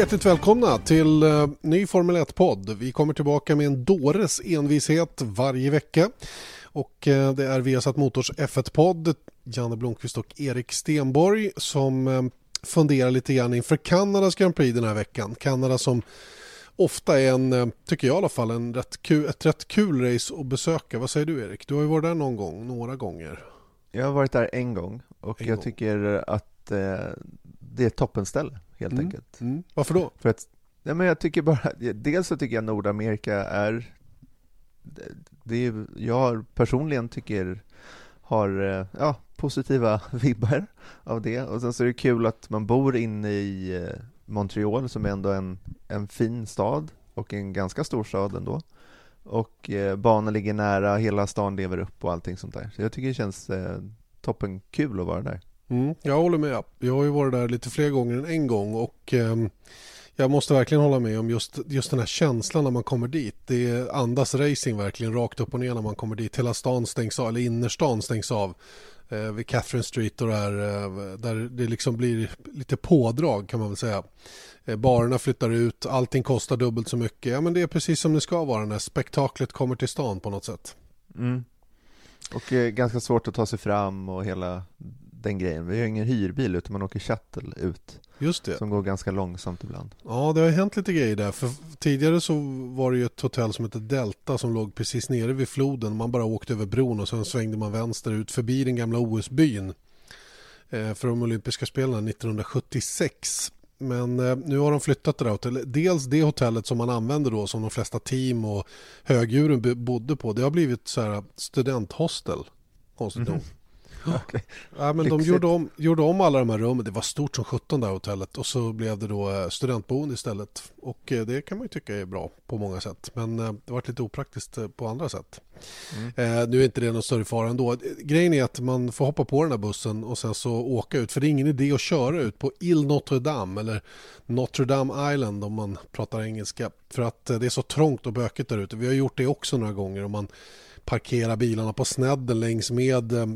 Hjärtligt välkomna till uh, ny Formel 1-podd. Vi kommer tillbaka med en dåres envishet varje vecka. Och uh, det är Viasat Motors F1-podd, Janne Blomqvist och Erik Stenborg som uh, funderar lite grann inför Kanadas Grand Prix den här veckan. Kanada som ofta är en, tycker jag i alla fall, en rätt kul, ett rätt kul race att besöka. Vad säger du Erik? Du har ju varit där någon gång, några gånger. Jag har varit där en gång och en jag gång. tycker att det är ett toppenställe helt mm. enkelt. Mm. Varför då? För att, nej men jag tycker bara, dels så tycker jag Nordamerika är, det är jag personligen tycker har eh, ja, positiva vibbar av det. Och sen så är det kul att man bor inne i eh, Montreal som är ändå en, en fin stad och en ganska stor stad ändå. Och eh, banan ligger nära, hela stan lever upp och allting sånt där. Så jag tycker det känns eh, toppen kul att vara där. Mm, jag håller med. Jag har ju varit där lite fler gånger än en gång och eh, jag måste verkligen hålla med om just, just den här känslan när man kommer dit. Det andas racing verkligen rakt upp och ner när man kommer dit. Hela stan stängs av, eller innerstan stängs av eh, vid Catherine Street och där, eh, där det liksom blir lite pådrag kan man väl säga. Eh, barerna flyttar ut, allting kostar dubbelt så mycket. Ja men det är precis som det ska vara när spektaklet kommer till stan på något sätt. Mm. Och eh, ganska svårt att ta sig fram och hela den grejen. Vi har ingen hyrbil utan man åker shuttle ut. Just det. Som går ganska långsamt ibland. Ja, det har hänt lite grejer där. För tidigare så var det ju ett hotell som hette Delta som låg precis nere vid floden. Man bara åkte över bron och sen svängde man vänster ut förbi den gamla OS-byn. Eh, för de olympiska spelen 1976. Men eh, nu har de flyttat det där hotellet. Dels det hotellet som man använde då som de flesta team och högdjuren bodde på. Det har blivit så här studenthostel. Konstigt mm -hmm. Okay. Ja, men de gjorde om, gjorde om alla de här rummen. Det var stort som 17 där hotellet och så blev det då eh, studentboende istället. Och eh, det kan man ju tycka är bra på många sätt. Men eh, det var lite opraktiskt på andra sätt. Mm. nu är inte det någon större fara ändå. Grejen är att man får hoppa på den här bussen och sen så åka ut. För det är ingen idé att köra ut på Ile Notre Dame eller Notre Dame Island om man pratar engelska. För att det är så trångt och bökigt där ute. Vi har gjort det också några gånger. Om man parkera bilarna på snedden längs med eh,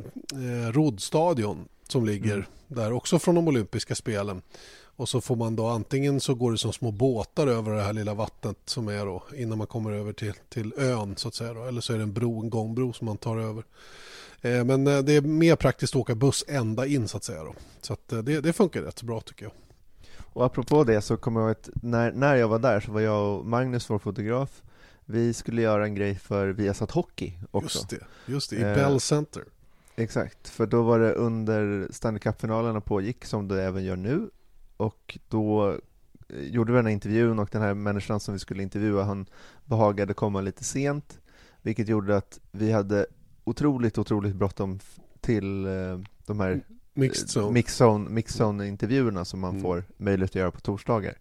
Rodstadion som ligger mm. där också från de olympiska spelen. Och så får man då antingen så går det som små båtar över det här lilla vattnet som är då innan man kommer över till, till ön så att säga då. Eller så är det en bro, en gångbro som man tar över. Eh, men eh, det är mer praktiskt att åka buss ända in så att säga då. Så att eh, det, det funkar rätt bra tycker jag. Och apropå det så kommer jag att när, när jag var där så var jag och Magnus, vår fotograf, vi skulle göra en grej för Viasat Hockey också. Just det, just det i eh, Bell Center. Exakt, för då var det under Stanley Cup-finalerna pågick, som det även gör nu. Och då eh, gjorde vi den här intervjun och den här människan som vi skulle intervjua, han behagade komma lite sent, vilket gjorde att vi hade otroligt, otroligt bråttom till eh, de här Mixed zone. Mixed zone, mixed zone intervjuerna som man mm. får möjlighet att göra på torsdagar.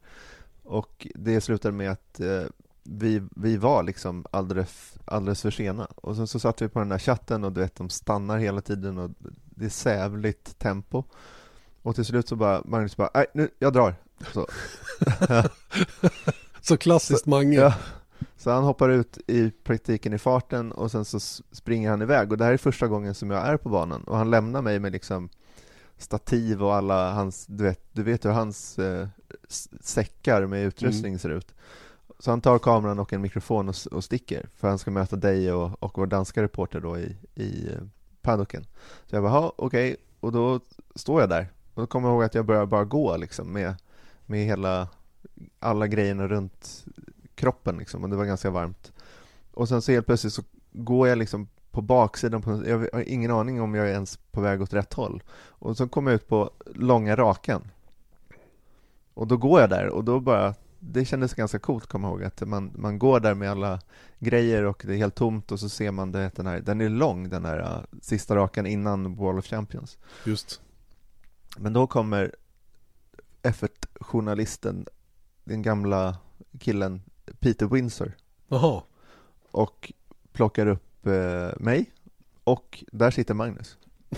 Och det slutade med att eh, vi, vi var liksom alldeles, alldeles för sena. Och sen så satt vi på den där chatten och du vet, de stannar hela tiden och det är sävligt tempo. Och till slut så bara, Magnus bara, nej nu, jag drar. Så, så klassiskt Mange. Ja. Så han hoppar ut i praktiken i farten och sen så springer han iväg. Och det här är första gången som jag är på banan. Och han lämnar mig med liksom stativ och alla hans, du vet, du vet hur hans eh, säckar med utrustning mm. ser ut. Så han tar kameran och en mikrofon och, och sticker för han ska möta dig och, och vår danska reporter då i, i eh, paddocken. Så jag bara, okej, okay. och då står jag där och då kommer jag ihåg att jag börjar bara gå liksom med, med hela, alla grejerna runt kroppen liksom och det var ganska varmt. Och sen så helt plötsligt så går jag liksom på baksidan, på, jag har ingen aning om jag är ens på väg åt rätt håll. Och så kommer jag ut på långa raken. Och då går jag där och då bara det kändes ganska coolt, jag ihåg, att man, man går där med alla grejer och det är helt tomt och så ser man det, den här, den är lång den här uh, sista rakan innan World of Champions. Just. Men då kommer F1-journalisten, den gamla killen Peter Windsor Jaha. och plockar upp eh, mig och där sitter Magnus.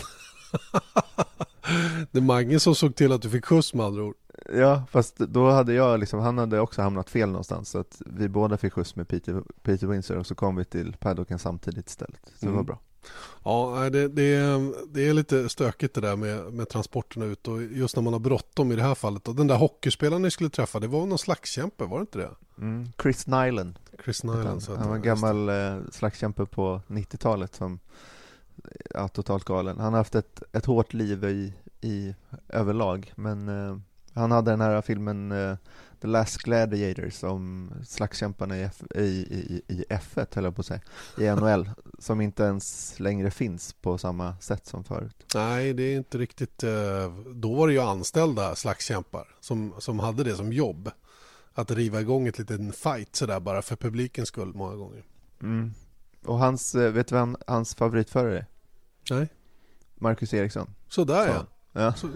det är Mange som såg till att du fick skjuts med andra ord. Ja, fast då hade jag liksom, han hade också hamnat fel någonstans så att vi båda fick skjuts med Peter, Peter Windsor och så kom vi till paddocken samtidigt istället. Så mm. det var bra. Ja, det, det, är, det är lite stökigt det där med, med transporterna ut och just när man har bråttom i det här fallet. Och den där hockeyspelaren ni skulle träffa, det var någon slagskämpe, var det inte det? Mm, Chris Nyland. Chris Nyland. Han, han var en gammal eh, slagskämpe på 90-talet som ja, totalt galen. Han har haft ett, ett hårt liv i, i överlag, men eh, han hade den här filmen eh, The Last Gladiators om slagskämparna i, F, i, i, i F1, höll jag på att säga, i NHL, som inte ens längre finns på samma sätt som förut. Nej, det är inte riktigt... Eh, då var det ju anställda slagskämpar som, som hade det som jobb. Att riva igång ett liten fight sådär bara för publikens skull många gånger. Mm. Och hans, eh, vet du vem hans favoritförare är? Nej. Marcus Eriksson. Sådär ja. Ja. Så,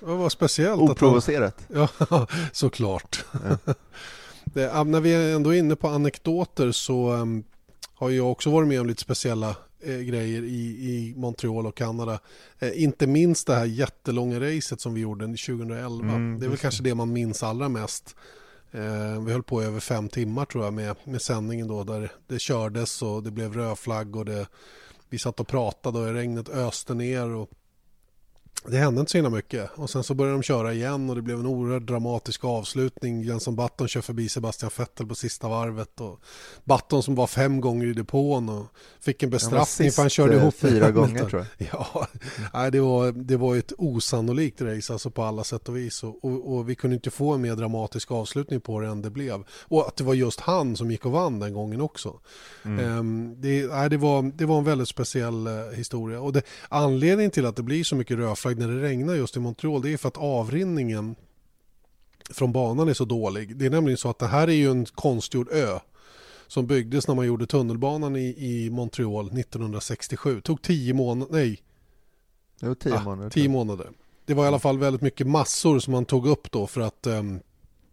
det var speciellt. Oprovocerat. Han, ja, såklart. Ja. det, när vi är ändå inne på anekdoter så um, har jag också varit med om lite speciella eh, grejer i, i Montreal och Kanada. Eh, inte minst det här jättelånga racet som vi gjorde 2011. Mm, det är väl kanske det man minns allra mest. Eh, vi höll på i över fem timmar tror jag med, med sändningen då där det kördes och det blev rödflagg och det, vi satt och pratade och regnet öste ner och det hände inte så himla mycket och sen så började de köra igen och det blev en oerhört dramatisk avslutning. Jenson Button kör förbi Sebastian Vettel på sista varvet och Button som var fem gånger i depån och fick en bestraffning för han körde ihop fyra gånger tror jag. Ja, nej, det var, det var ett osannolikt race alltså på alla sätt och vis och, och, och, vi kunde inte få en mer dramatisk avslutning på det än det blev. Och att det var just han som gick och vann den gången också. Mm. Um, det, nej, det, var, det var en väldigt speciell uh, historia och det, anledningen till att det blir så mycket rödflagg flagg när det regnar just i Montreal det är för att avrinningen från banan är så dålig. Det är nämligen så att det här är ju en konstgjord ö som byggdes när man gjorde tunnelbanan i, i Montreal 1967. Det tog tio månader, nej. Jo, tio ah, månader. Tio månader. Det var i alla fall väldigt mycket massor som man tog upp då för att, um,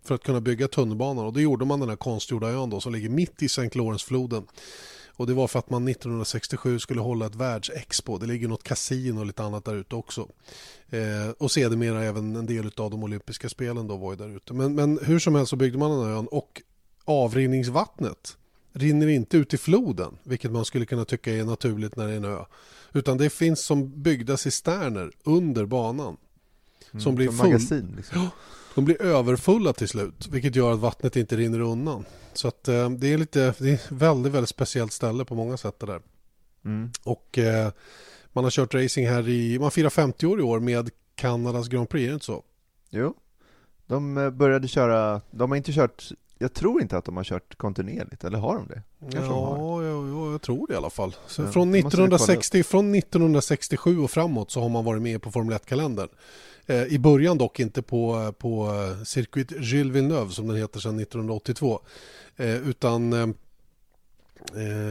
för att kunna bygga tunnelbanan och då gjorde man den här konstgjorda ön då som ligger mitt i St. Lawrence-floden. Och det var för att man 1967 skulle hålla ett världsexpo. Det ligger något kasino och lite annat där ute också. Eh, och sedermera även en del av de olympiska spelen då var ju där ute. Men, men hur som helst så byggde man den här ön och avrinningsvattnet rinner inte ut i floden, vilket man skulle kunna tycka är naturligt när det är en ö. Utan det finns som byggda cisterner under banan. Som mm, blir full... magasin liksom. De blir överfulla till slut, vilket gör att vattnet inte rinner undan. Så att, eh, det är lite, det är ett väldigt, väldigt speciellt ställe på många sätt det där. Mm. Och eh, man har kört racing här i, man firar 50 år i år med Kanadas Grand Prix, är det inte så? Jo, de eh, började köra, de har inte kört jag tror inte att de har kört kontinuerligt, eller har de det? Kanske ja, de har. Ja, jag tror det i alla fall. Från, 1960, från 1967 och framåt så har man varit med på Formel 1-kalendern. Eh, I början dock inte på, på eh, Circuit Gilles Villeneuve som den heter sedan 1982. Eh, utan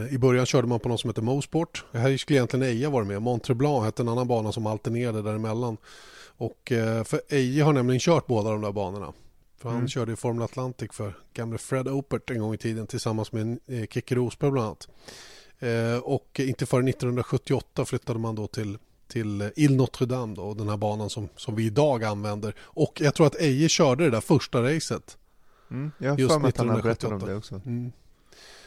i början körde man på något som heter Mosport. Här skulle egentligen Eja vara med. Montreblanc hette en annan bana som alternerade däremellan. Och för Eje har nämligen kört båda de där banorna. För han mm. körde i Formel Atlantic för gamle Fred Opert en gång i tiden tillsammans med Keke Rosberg bland annat. Och inte förrän 1978 flyttade man då till till Il Notre Dame då, den här banan som, som vi idag använder. Och jag tror att Eje körde det där första racet. Mm, jag har för mig att han har berättat om det också. Mm.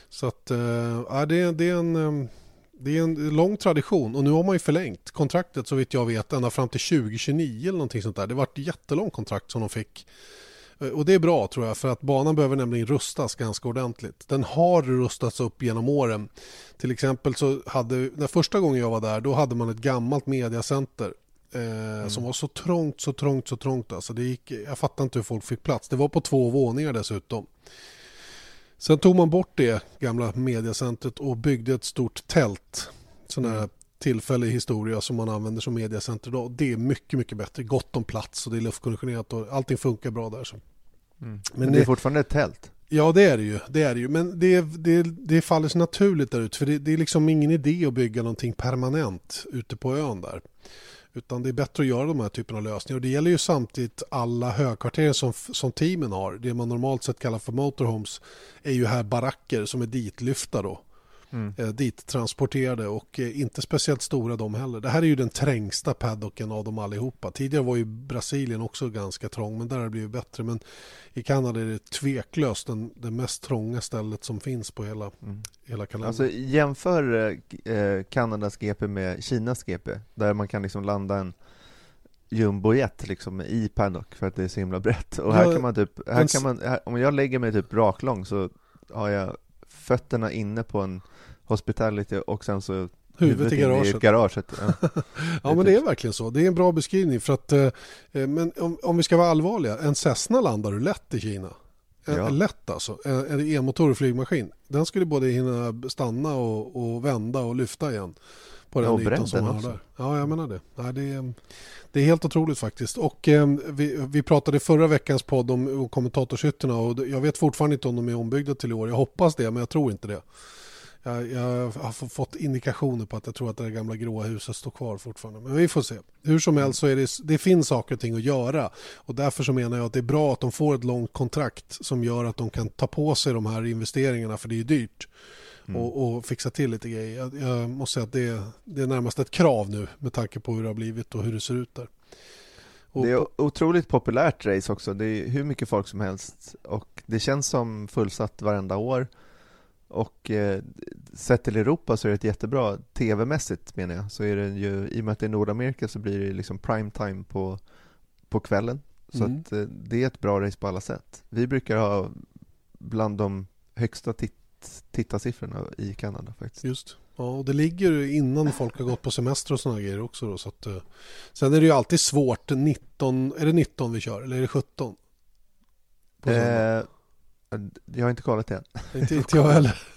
Så att, äh, det, det, är en, ehm, det är en lång tradition och nu har man ju förlängt kontraktet så vitt jag vet ända fram till 2029 eller någonting sånt där. Det var ett jättelångt kontrakt som de fick. Eh, och det är bra tror jag för att banan behöver nämligen rustas ganska ordentligt. Den har rustats upp genom åren. Till exempel så hade, när första gången jag var där då hade man ett gammalt mediacenter eh, mm. som var så trångt, så trångt, så trångt. Alltså det gick, jag fattar inte hur folk fick plats. Det var på två våningar dessutom. Sen tog man bort det gamla mediacentret och byggde ett stort tält. Sån här mm. tillfällig historia som man använder som mediacenter idag. Det är mycket, mycket bättre. Gott om plats och det är luftkonditionerat och allting funkar bra där. Så. Mm. Men, men, det är fortfarande ett tält. Ja det är det ju, det är det ju. men det, det, det faller sig naturligt där ute för det, det är liksom ingen idé att bygga någonting permanent ute på ön där. Utan det är bättre att göra de här typerna av lösningar. Och det gäller ju samtidigt alla högkvarter som, som teamen har. Det man normalt sett kallar för motorhomes är ju här baracker som är ditlyfta då mm. eh, dit transporterade och eh, inte speciellt stora de heller. Det här är ju den trängsta paddocken av dem allihopa. Tidigare var ju Brasilien också ganska trång men där har det blivit bättre. Men i Kanada är det tveklöst den, det mest trånga stället som finns på hela, mm. hela Kanada. Alltså jämför eh, Kanadas GP med Kinas GP där man kan liksom landa en jumbojet liksom i paddock för att det är så himla brett. Och här kan man typ, här kan man, här, om jag lägger mig typ raklång så har jag fötterna inne på en hospitality och sen så huvudet i garaget. I garaget. Ja. ja men det är verkligen så. Det är en bra beskrivning för att eh, men om, om vi ska vara allvarliga, en Cessna landar du lätt i Kina. En, ja. Lätt alltså. En, en e-motor flygmaskin. Den skulle både hinna stanna och, och vända och lyfta igen. På den ja, ytan som har där. Ja, jag menar det. Nej, det, är, det är helt otroligt faktiskt. Och eh, vi, vi pratade förra veckans podd om, om kommentatorshytterna och jag vet fortfarande inte om de är ombyggda till i år. Jag hoppas det, men jag tror inte det. Jag, jag, har fått indikationer på att jag tror att det gamla gråa huset står kvar fortfarande. Men vi får se. Hur som helst så är det, det finns saker och ting att göra. Och därför så menar jag att det är bra att de får ett långt kontrakt som gör att de kan ta på sig de här investeringarna för det är dyrt. Mm. Och, och, fixa till lite grejer. Jag, jag måste säga att det, det är närmast ett krav nu med tanke på hur det har blivit och hur det ser ut där. Och det är otroligt populärt race också. Det är hur mycket folk som helst och det känns som fullsatt varenda år. Och eh, sett till Europa så är det ett jättebra tv-mässigt menar jag. Så är det ju, i och med att det är Nordamerika så blir det liksom prime time på, på kvällen. Så mm. att, eh, det är ett bra race på alla sätt. Vi brukar ha bland de högsta tit tittarsiffrorna i Kanada faktiskt. Just. Ja, och det ligger innan folk har gått på semester och sådana grejer också. Då, så att, eh, sen är det ju alltid svårt. 19, är det 19 vi kör eller är det 17? Jag har inte kollat det än. Inte, inte jag heller.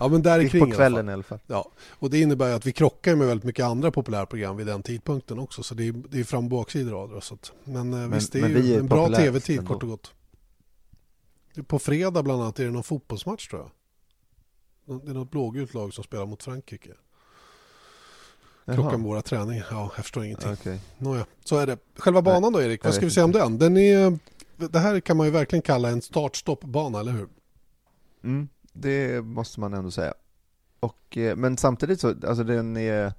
Ja, men där kring på kvällen i alla fall. Ja, och det innebär att vi krockar med väldigt mycket andra populärprogram vid den tidpunkten också. Så det är, det är fram och baksidor av det. Så att, men, eh, men visst, det är ju är en bra tv-tid kort och gott. På fredag bland annat är det någon fotbollsmatch tror jag. Det är något blågult lag som spelar mot Frankrike. Klockan våra träningar. Ja, jag förstår ingenting. Okay. Nåja, så är det. Själva banan då Erik, vad ska vi säga om den? den är, det här kan man ju verkligen kalla en start-stopp-bana, eller hur? Mm, det måste man ändå säga. Och, eh, men samtidigt så, alltså den är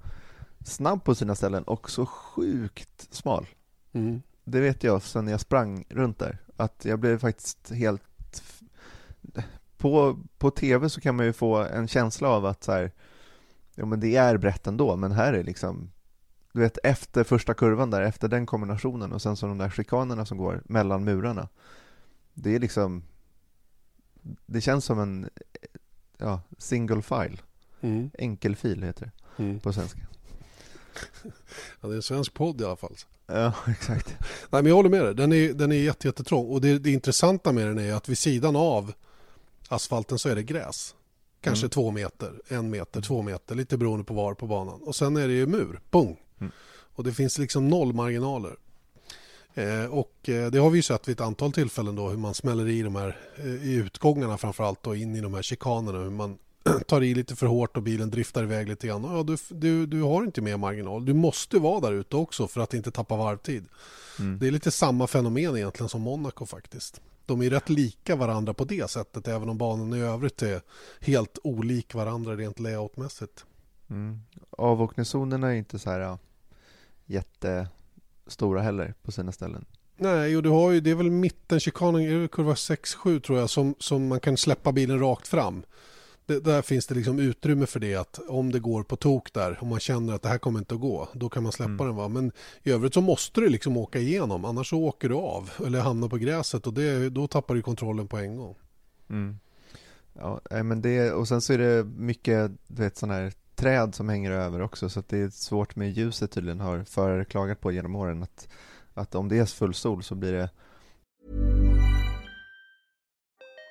snabb på sina ställen och så sjukt smal. Mm. Det vet jag sen jag sprang runt där. Att jag blev faktiskt helt på, på tv så kan man ju få en känsla av att så här, ja men det är brett ändå, men här är liksom du vet efter första kurvan där, efter den kombinationen och sen så de där chikanerna som går mellan murarna. Det är liksom det känns som en ja, single file. Mm. Enkelfil heter det mm. på svenska. Ja, det är en svensk podd i alla fall. Ja, exakt. Nej, men jag håller med dig. Den är, den är jättetrång. Och det, det intressanta med den är att vid sidan av asfalten så är det gräs. Kanske mm. två meter, en meter, två meter, lite beroende på var på banan. Och sen är det ju mur, pung. Mm. Och det finns liksom noll marginaler. Eh, och eh, det har vi ju sett vid ett antal tillfällen då hur man smäller i de här eh, i utgångarna framförallt och in i de här chikanerna. Hur man tar i lite för hårt och bilen driftar iväg lite grann. Ja, du, du, du har inte mer marginal. Du måste vara där ute också för att inte tappa varvtid. Mm. Det är lite samma fenomen egentligen som Monaco faktiskt de är rätt lika varandra på det sättet även om banan i övrigt är helt olik varandra rent layoutmässigt. Mm. Avåkningszonerna är inte så här ja, jättestora heller på sina ställen. Nej, och du har ju, det är väl mitten chikanen, kurva 6-7 tror jag, som, som man kan släppa bilen rakt fram det, där finns det liksom utrymme för det att om det går på tok där, om man känner att det här kommer inte att gå, då kan man släppa mm. den. Va? Men i övrigt så måste du liksom åka igenom, annars så åker du av eller hamnar på gräset och det, då tappar du kontrollen på en gång. Mm. Ja, men det, och sen så är det mycket, du vet sådana här träd som hänger över också så att det är svårt med ljuset tydligen har förare klagat på genom åren att, att om det är full sol så blir det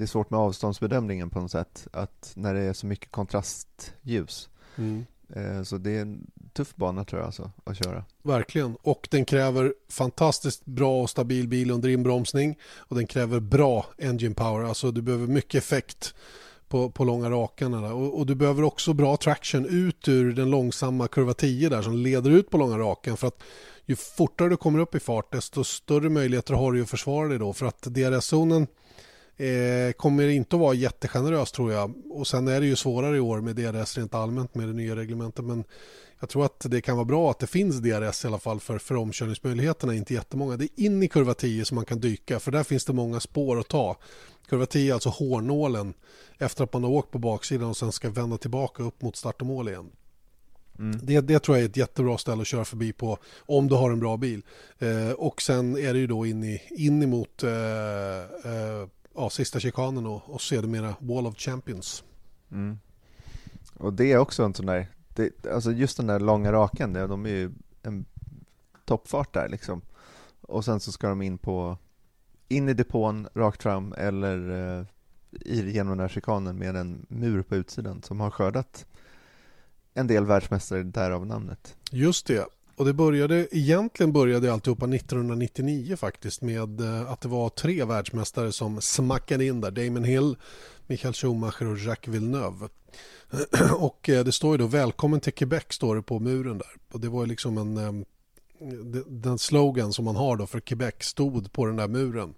Det är svårt med avståndsbedömningen på något sätt, att när det är så mycket kontrastljus. Mm. Eh, Så det är en tuff bana tror jag alltså, att köra. Verkligen. Och den kräver fantastiskt bra och stabil bil under inbromsning. Och den kräver bra engine power. Alltså du behöver mycket effekt på, på långa rakarna. Och, och du behöver också bra traction ut ur den långsamma kurva 10 där som leder ut på långa rakan. För att ju fortare du kommer upp i fart desto större möjligheter har du att försvara dig då. För att DRS-zonen eh, kommer inte att vara jättegenerös tror jag. Och sen är det ju svårare i år med DRS rent allmänt med det nya reglementet. Men jag tror att det kan vara bra att det finns DRS i alla fall för, för omkörningsmöjligheterna är inte jättemånga. Det är in i kurva 10 som man kan dyka för där finns det många spår att ta. Kurva 10 är alltså hårnålen efter att man har åkt på baksidan och sen ska vända tillbaka upp mot start och mål igen. Det, det tror jag är ett jättebra ställe att köra förbi på om du har en bra bil. Eh, och sen är det ju då in, i, in emot eh, eh, ja, sista chikanen och, och sedermera Wall of Champions. Mm. Och det är också en sån där, det, alltså just den där långa raken, de är ju en toppfart där liksom. Och sen så ska de in på, in i depån rakt fram eller eh, i, genom den här chikanen med en mur på utsidan som har skördat en del världsmästare, därav namnet. Just det. Och det började, egentligen började alltihopa 1999 faktiskt med eh, att det var tre världsmästare som smackade in där. Damon Hill, Michael Schumacher och Jacques Villeneuve. Och eh, det står ju då välkommen till Quebec står det på muren där. Och det var ju liksom en eh, den slogan som man har då för Quebec stod på den där muren.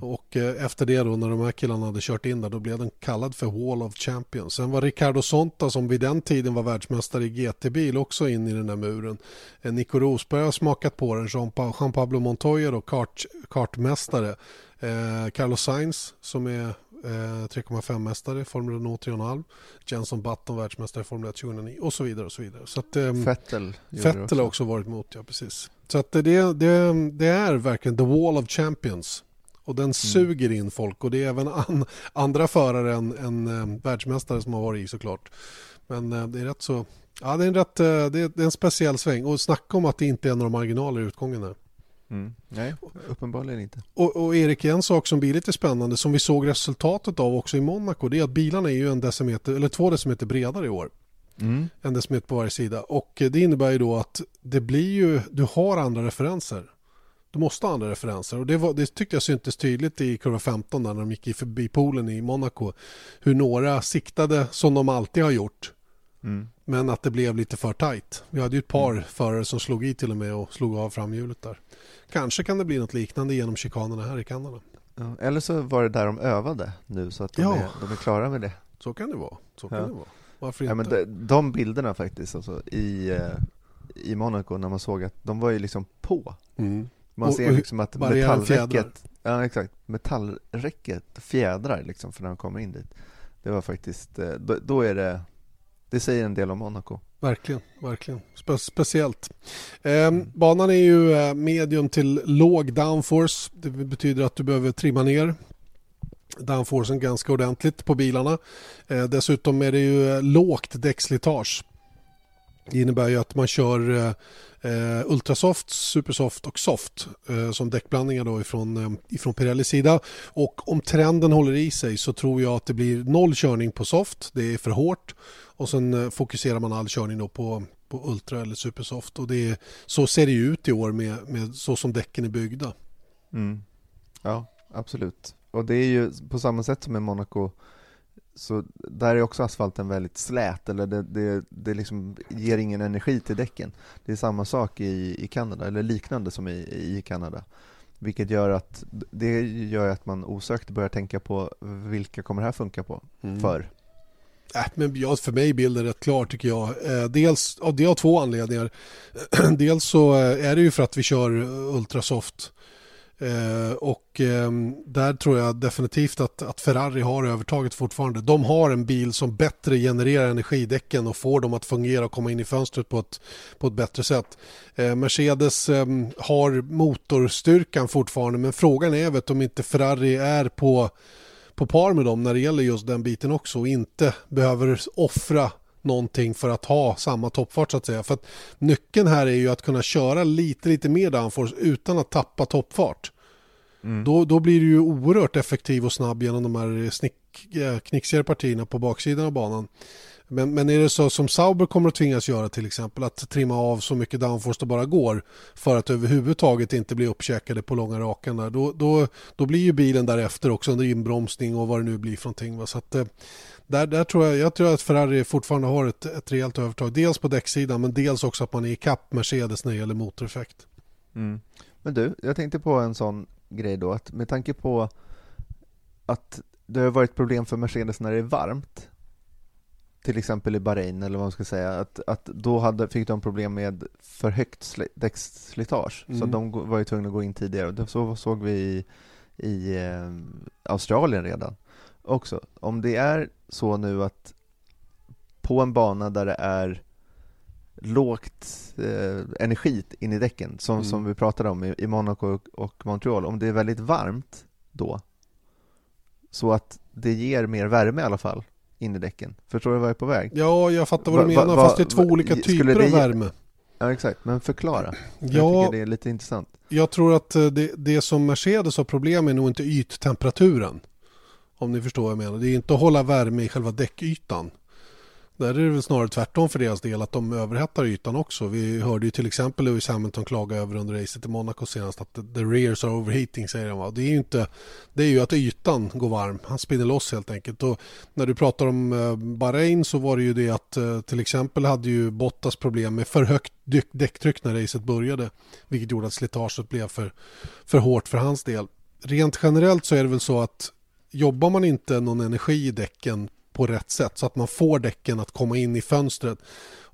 Och eh, efter det då när de här killarna hade kört in där då blev den kallad för Wall of Champions. Sen var Ricardo Sonta som vid den tiden var världsmästare i GT-bil också in i den där muren. Eh, Nico Rosberg har smakat på den, Jean, Pa- Jean Pablo Montoya då kart, kartmästare. Eh, Carlos Sainz som är eh, 3,5-mästare i Formel Renault 3,5. Jenson Button världsmästare i Formel 1 2009 och så vidare. Och så vidare. Så att, ehm, Vettel gjorde det Vettel har också varit emot, ja precis. Så att det, det, det är verkligen the wall of champions. Och den suger in folk och det är även an, andra förare än, än eh, världsmästare som har varit i såklart. Men eh, det är rätt så, ja det är en rätt, eh, det är, det är en speciell sväng och snacka om att det inte är några marginaler i utgången här. Mm. Nej, uppenbarligen inte. Och, och Erik, en sak som blir lite spännande som vi såg resultatet av också i Monaco det är att bilarna är ju en decimeter, eller två decimeter bredare i år. Mm. en decimeter på varje sida. Och det innebär ju då att det blir ju, du har andra referenser. Du måste ha andra referenser och det, var, det tyckte jag syntes tydligt i kurva 15 där när de gick i förbi poolen i Monaco. Hur några siktade som de alltid har gjort. Mm. Men att det blev lite för tajt. Vi hade ju ett par förare som slog i till och med och slog av framhjulet där. Kanske kan det bli något liknande genom chikanerna här i Kanada. Ja, eller så var det där de övade nu så att de, Ja. är, de är klara med det. Så kan det vara. Så kan Ja. det vara. Varför Ja, inte? men de, de bilderna faktiskt alltså, i, eh, i Monaco när man såg att de var ju liksom på. Mm. Man Och- ser liksom att metallräcket, ja exakt, metallräcket fjädrar liksom för när de kommer in dit. Det var faktiskt, eh, då, då är det, det säger en del om Monaco. Verkligen, verkligen. Spe speciellt. Eh, banan är ju eh, medium till låg downforce. Det betyder att du behöver trimma ner downforcen ganska ordentligt på bilarna. Eh, dessutom är det ju eh, lågt däckslitage. Det innebär ju att man kör eh, Ultrasoft, Supersoft och Soft eh, som däckblandningar då ifrån, eh, ifrån Pirellis sida. Och om trenden håller i sig så tror jag att det blir noll körning på Soft. Det är för hårt och sen eh, fokuserar man all körning då på, på Ultra eller Supersoft och det är, så ser det ut i år med, med så som däcken är byggda. Mm. Ja, absolut. Och det är ju på samma sätt som i Monaco så där är också asfalten väldigt slät, eller det, det, det liksom ger ingen energi till däcken. Det är samma sak i, i Kanada, eller liknande som i, i Kanada. Vilket gör att det gör att man osökt börjar tänka på vilka kommer det här funka på mm. för? Äh, men ja, för mig är bilden rätt klar tycker jag. Eh, dels, ja, det har två anledningar. Dels så eh, är det ju för att vi kör Ultrasoft Eh, och eh, där tror jag definitivt att, att, Ferrari har övertaget fortfarande. De har en bil som bättre genererar energidäcken och får dem att fungera och komma in i fönstret på ett, på ett bättre sätt. Eh, Mercedes ehm, har motorstyrkan fortfarande men frågan är vet, om inte Ferrari är på, på par med dem när det gäller just den biten också och inte behöver offra någonting för att ha samma toppfart så att säga. För att nyckeln här är ju att kunna köra lite, lite mer downforce utan att tappa toppfart. Mm. Då, då blir du ju oerhört effektiv och snabb genom de här snick, eh, knixigare partierna på baksidan av banan. Men, men är det så som Sauber kommer att tvingas göra till exempel att trimma av så mycket downforce det bara går för att överhuvudtaget inte bli uppkäkade på långa rakan där, då, då, då blir ju bilen därefter också under inbromsning och vad det nu blir för någonting. Va? Så att, eh, där, där tror jag, jag tror att Ferrari fortfarande har ett, ett rejält övertag. Dels på däcksidan men dels också att man är i kapp Mercedes när det gäller motoreffekt. Mm. Men du, jag tänkte på en sån grej då, att med tanke på att det har varit problem för Mercedes när det är varmt, till exempel i Bahrain eller vad man ska säga, att, att då hade, fick de problem med för högt däcksslitage, mm. så de var ju tvungna att gå in tidigare. Så såg vi i, i eh, Australien redan också. Om det är så nu att på en bana där det är lågt eh, energi in i däcken, som, mm. som vi pratade om i, i Monaco och, och Montreal, om det är väldigt varmt då, så att det ger mer värme i alla fall in i däcken. Förstår du vad jag är på väg? Ja, jag fattar vad du menar, va, va, fast det är två va, olika typer av värme. Ja, exakt. Men förklara. Jag ja, tycker det är lite intressant. Jag tror att eh, det, det som Mercedes har problem med är nog inte yttemperaturen. Om ni förstår vad jag menar. Det är inte att hålla värme i själva däckytan. Där är det väl snarare tvärtom för deras del att de överhettar ytan också. Vi hörde ju till exempel Lewis Hamilton klaga över under racet i Monaco senast att the rears are overheating säger han. Det är ju inte, det är ju att ytan går varm. Han spinner loss helt enkelt. Och när du pratar om eh, Bahrain så var det ju det att eh, till exempel hade ju Bottas problem med för högt däcktryck när racet började. Vilket gjorde att slitaget blev för, för hårt för hans del. Rent generellt så är det väl så att jobbar man inte någon energi i däcken på rätt sätt så att man får däcken att komma in i fönstret.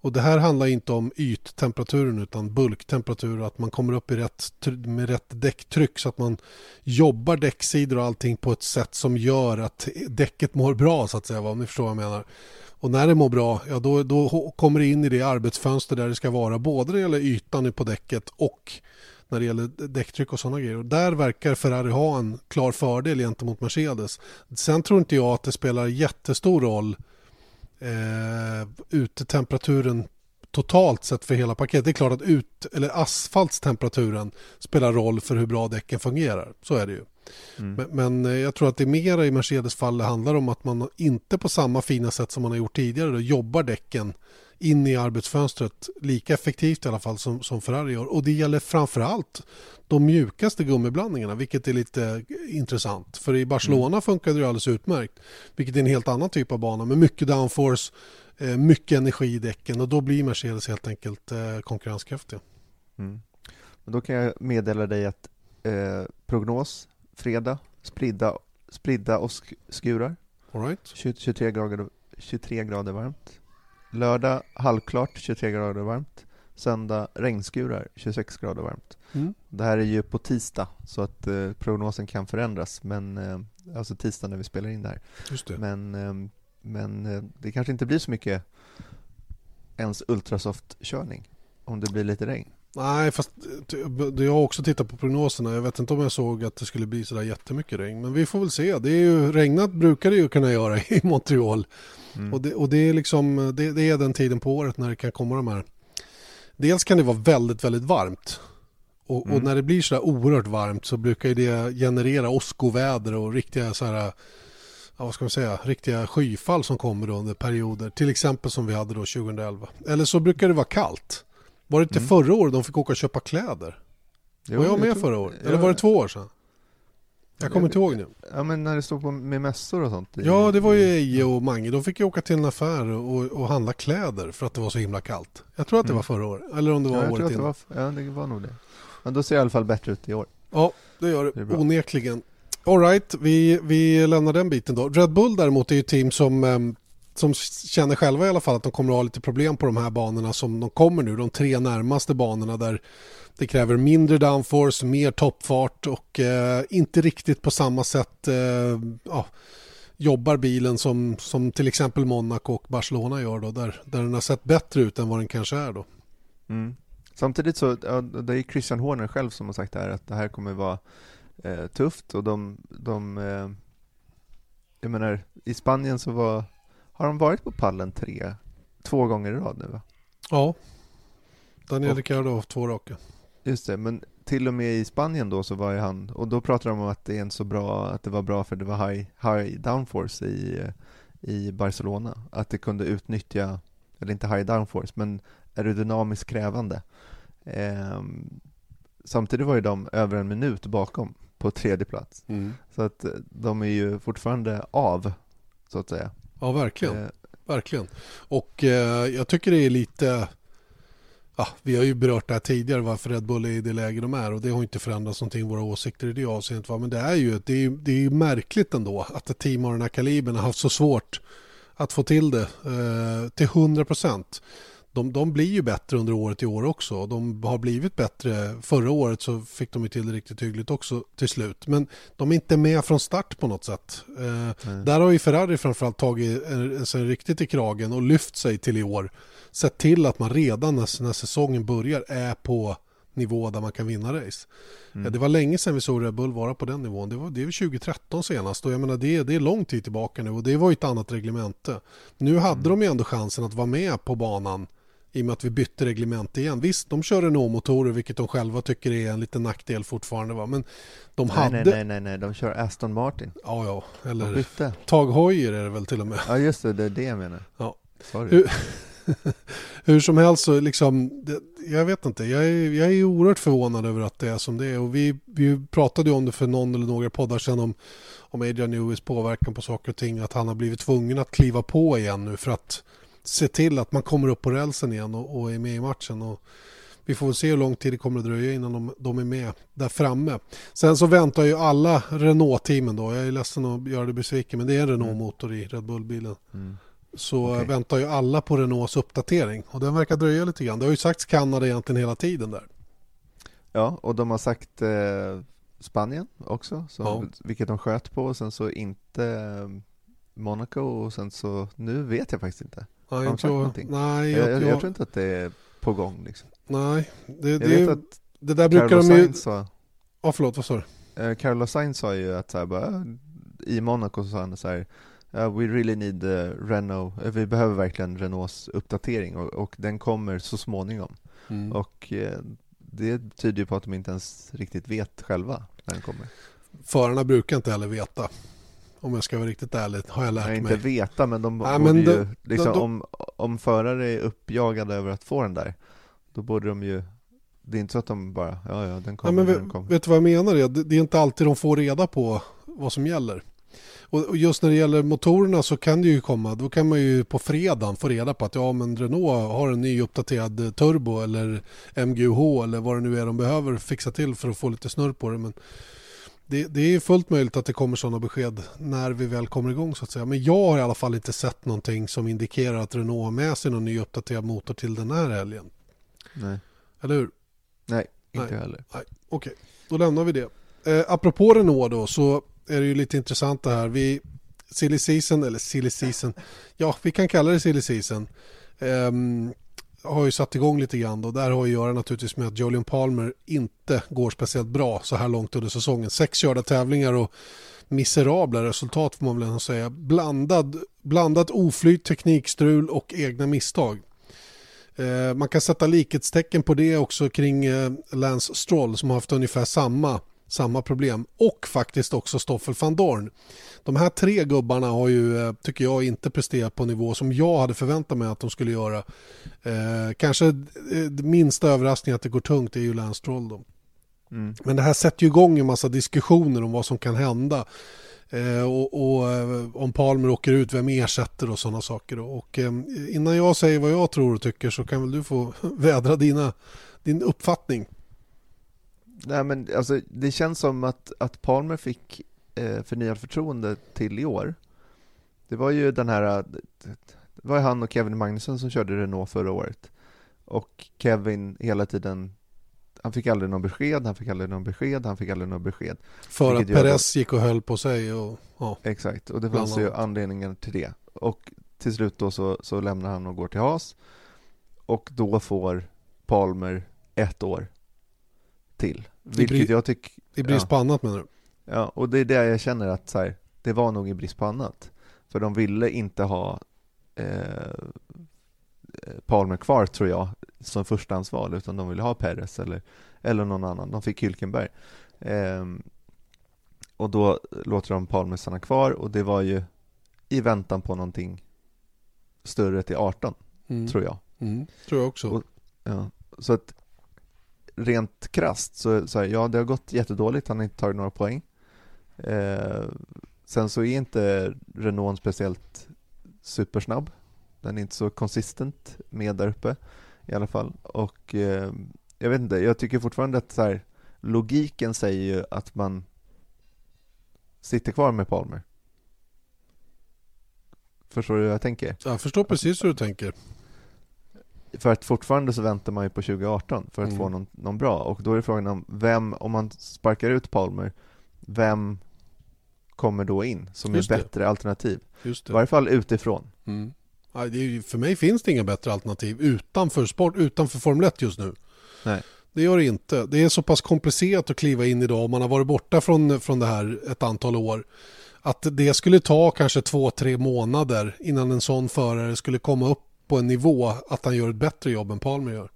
Och det här handlar inte om yttemperaturen utan bulktemperatur, att man kommer upp i rätt, med rätt däcktryck så att man jobbar däcksidor och allting på ett sätt som gör att däcket mår bra så att säga, om ni förstår vad jag menar. Och när det mår bra, ja då, då kommer det in i det arbetsfönster där det ska vara både när det gäller ytan på däcket och när det gäller däcktryck och sådana grejer. Och där verkar Ferrari ha en klar fördel gentemot Mercedes. Sen tror inte jag att det spelar jättestor roll eh, utetemperaturen totalt sett för hela paketet. Det är klart att ut, eller asfaltstemperaturen spelar roll för hur bra däcken fungerar. Så är det ju. Mm. Men, men, eh, jag tror att det är mera i Mercedes fall det handlar om att man inte på samma fina sätt som man har gjort tidigare då, jobbar däcken in i arbetsfönstret lika effektivt i alla fall som, som Ferrari gör. Och det gäller framförallt de mjukaste gummiblandningarna, vilket är lite intressant. För i Barcelona mm. funkade det alldeles utmärkt, vilket är en helt annan typ av bana med mycket downforce, eh, mycket energi i däcken och då blir Mercedes helt enkelt eh, konkurrenskraftiga. Mm. Då kan jag meddela dig att eh, prognos fredag, spridda, spridda och skurar. All right. 23, grader, 23 grader varmt. Lördag halvklart, 23 grader varmt. Söndag regnskurar, 26 grader varmt. Mm. Det här är ju på tisdag, så att eh, prognosen kan förändras. Men, eh, alltså tisdag när vi spelar in det här. Det. Men, eh, men det kanske inte blir så mycket ens ultrasoft-körning om det blir lite regn. Nej, fast jag har också tittat på prognoserna. Jag vet inte om jag såg att det skulle bli sådär jättemycket regn. Men vi får väl se. Det är ju, regnat brukar det ju kunna göra i Montreal. Mm. Och, det, och det, är liksom, det, det, är den tiden på året när det kan komma de här dels kan det vara väldigt, väldigt varmt. Och, och Mm. när det blir så här oerhört varmt så brukar det generera åskoväder och riktiga så här, ja, vad ska man säga, riktiga skyfall som kommer under perioder. Till exempel som vi hade då 2011. Eller så brukar det vara kallt. Var det inte Mm. förra året de fick åka och köpa kläder? Jo, var jag med tror- förra året? Eller var det två år sedan? Jag kommer Jag inte ihåg nu. Ja men när det stod på med mässor och sånt. i- Ja, det var ju Eje och Mange. De fick ju åka till en affär och, och handla kläder för att det var så himla kallt. Jag tror att det Mm. var förra året. Eller om det var Ja, jag året innan. var, ja, det var nog det. Men då ser det i alla fall bättre ut i år. Ja, det gör Det det. Onekligen. All right, vi, vi lämnar den biten då. Red Bull däremot är ju ett team som, ehm, som känner själva i alla fall att de kommer att ha lite problem på de här banorna som de kommer nu. De tre närmaste banorna där det kräver mindre downforce, mer toppfart och eh, inte riktigt på samma sätt eh, ja, jobbar bilen som, som till exempel Monaco och Barcelona gör då, där, där den har sett bättre ut än vad den kanske är då. Mm. Samtidigt så, ja, det är Christian Horner själv som har sagt det här att det här kommer vara eh, tufft och de, de eh, jag menar, i Spanien så var, har de varit på pallen tre, två gånger i rad nu va? Ja, Daniel Ricciardo har två raka. Just det, men till och med i Spanien då så var ju han, och då pratade de om att det är så bra, att det var bra för det var high, high downforce i, eh, i Barcelona. Att det kunde utnyttja, eller inte high downforce, men aerodynamiskt krävande. Ehm, samtidigt var ju de över en minut bakom på tredje plats. Så att eh, de är ju fortfarande av, så att säga. Ja, verkligen. Eh, Verkligen. Och eh, jag tycker det är lite... Ja, vi har ju berört det här tidigare varför Red Bull är i det läge de är och det har inte förändrats någonting våra åsikter i det avseendet. Men det är ju det är, det är märkligt ändå att ett team av den här kalibern har haft så svårt att få till det eh, till 100 procent. De, de blir ju bättre under året i år också. De har blivit bättre. Förra året så fick de ju till det riktigt hyggligt också till slut. Men de är inte med från start på något sätt. Eh, där har ju Ferrari framförallt tagit eh, sig riktigt i kragen och lyft sig till i år. Sett till att man redan när, när säsongen börjar är på nivå där man kan vinna race. Ja, det var länge sedan vi såg Red Bull vara på den nivån. Det var, det var 2013 senast och jag menar det, det är lång tid tillbaka nu och det var ju ett annat reglemente. Nu hade de ju ändå chansen att vara med på banan i och med att vi bytte reglement igen. Visst, de kör Renault-motorer vilket de själva tycker är en liten nackdel fortfarande va? men de nej, hade... nej, nej, nej, nej, de kör Aston Martin. Ja, ja, De eller bytte. Tag Heuer är det väl till och med. Ja, just det, det är det jag menar. Ja. Sorry. Hur, hur som helst så liksom, det, jag vet inte, jag är, jag är oerhört förvånad över att det är som det är och vi, vi pratade ju om det för någon eller några poddar sedan om, om Adrian Newis påverkan på saker och ting, att han har blivit tvungen att kliva på igen nu för att se till att man kommer upp på rälsen igen och, och är med i matchen. Och vi får väl se hur lång tid det kommer att dröja innan de, de är med där framme. Sen så väntar ju alla Renault-teamen då, jag är ledsen att göra det besviken, men det är en Renault-motor i Red Bull-bilen Mm. så Okej. väntar ju alla på Renaults uppdatering och den verkar dröja lite grann. Det har ju sagts Kanada egentligen hela tiden där. Ja, och de har sagt eh, Spanien också, så, Ja. vilket de sköt på, och sen så inte eh, Monaco och sen så, nu vet jag faktiskt inte. Nej, inte jag, nej, Jag, jag, jag, tror inte att det är på gång liksom. nej det, det, att det där brukar Carlos de ju... Sainz sa, Ja, förlåt, vad sa du? eh, Carlos Sainz sa ju att så här, bara, i Monaco så sa han så här "Ja, We really need uh, Renault, eh, vi behöver verkligen Renaults uppdatering och, och den kommer så småningom. Mm. Och eh, det tyder ju på att de inte ens riktigt vet själva när den kommer. Förarna brukar inte heller veta. Om jag ska vara riktigt ärlig, har jag lärt mig. inte veta, men de Nej, borde men ju, de- liksom, de- de- om, om förare är uppjagade över att få den där, då borde de ju, det är inte så att de bara, ja ja, den kommer, när vet, den kommer. vet du vad jag menar? Det, det är inte alltid de får reda på vad som gäller. Och, just när det gäller motorerna så kan det ju komma, då kan man ju på fredagen få reda på att ja men Renault har en ny uppdaterad turbo eller MGUH eller vad det nu är de behöver fixa till för att få lite snurr på det. Men det, det är fullt möjligt att det kommer sådana besked när vi väl kommer igång så att säga. Men jag har i alla fall inte sett någonting som indikerar att Renault har med sig någon ny uppdaterad motor till den här helgen. Nej, Eller hur? nej inte Nej. heller. Nej, okej. Då lämnar vi det. Eh, apropå Renault då så är det ju lite intressant det här. Vi, silly season, eller silly season, ja vi kan kalla det silly season. ehm, har ju satt igång lite grann och där har att göra naturligtvis med att Julian Palmer inte går speciellt bra så här långt under säsongen. Sex körda tävlingar och miserabla resultat får man väl ändå säga. Blandad, blandat oflyt, teknikstrul och egna misstag. Eh, man kan sätta likhetstecken på det också kring eh, Lance Stroll som har haft ungefär samma, samma problem och faktiskt också Stoffel van Dorn. De här tre gubbarna har ju, eh, tycker jag, inte presterat på nivå som jag hade förväntat mig att de skulle göra. Eh, kanske eh, minsta överraskning att det går tungt är ju Lance Stroll då. Mm. Men det här sätter ju igång en massa diskussioner om vad som kan hända. Eh, och, och eh, om Palmer åker ut, vem ersätter och sådana saker. Och, eh, innan jag säger vad jag tror och tycker så kan väl du få vädra dina, din uppfattning. Nej, men alltså, det känns som att, att Palmer fick eh, förnyat förtroende till i år. Det var ju den här, det var han och Kevin Magnusson som körde Renault förra året. Och Kevin hela tiden han fick aldrig någon besked, han fick aldrig någon besked, han fick aldrig någon besked. För att Perez gick och höll på sig och ja. Exakt, och det fanns ju anledningar till det. Och till slut då så, så lämnar han och går till Haas. Och då får Palmer ett år till. Vilket jag tycker... I brist ja. på annat menar du? Ja, och det är det jag känner att så här, det var nog i brist på annat. För de ville inte ha eh, Palmer kvar tror jag som förstahandsval utan de ville ha Perez eller, eller någon annan. De fick Hylkenberg. Eh, och då låter de Palmer stanna kvar och det var ju i väntan på någonting större till 18, mm. tror jag. Mm, tror jag också. Och, ja, så att rent krast så, så här, ja, det har gått jättedåligt. Han har inte tagit några poäng. Eh, sen så är inte Renault speciellt supersnabb. Den är inte så konsistent med där uppe i alla fall. Och eh, jag vet inte, jag tycker fortfarande att så här, logiken säger ju att man sitter kvar med Palmer. Förstår du hur jag tänker? Jag förstår precis hur du tänker. För att fortfarande så väntar man ju på 2018 för att mm. få någon, någon, bra och då är frågan om vem, om man sparkar ut Palmer, vem kommer då in som Just är bättre det. alternativ? Just det. I varje fall utifrån. Mm. för mig finns det inga bättre alternativ utanför, sport, utanför Formel 1 just nu. Nej. Det gör det inte. Det är så pass komplicerat att kliva in idag om man har varit borta från, från det här ett antal år. Att det skulle ta kanske två, tre månader innan en sån förare skulle komma upp på en nivå att han gör ett bättre jobb än Palmer gör.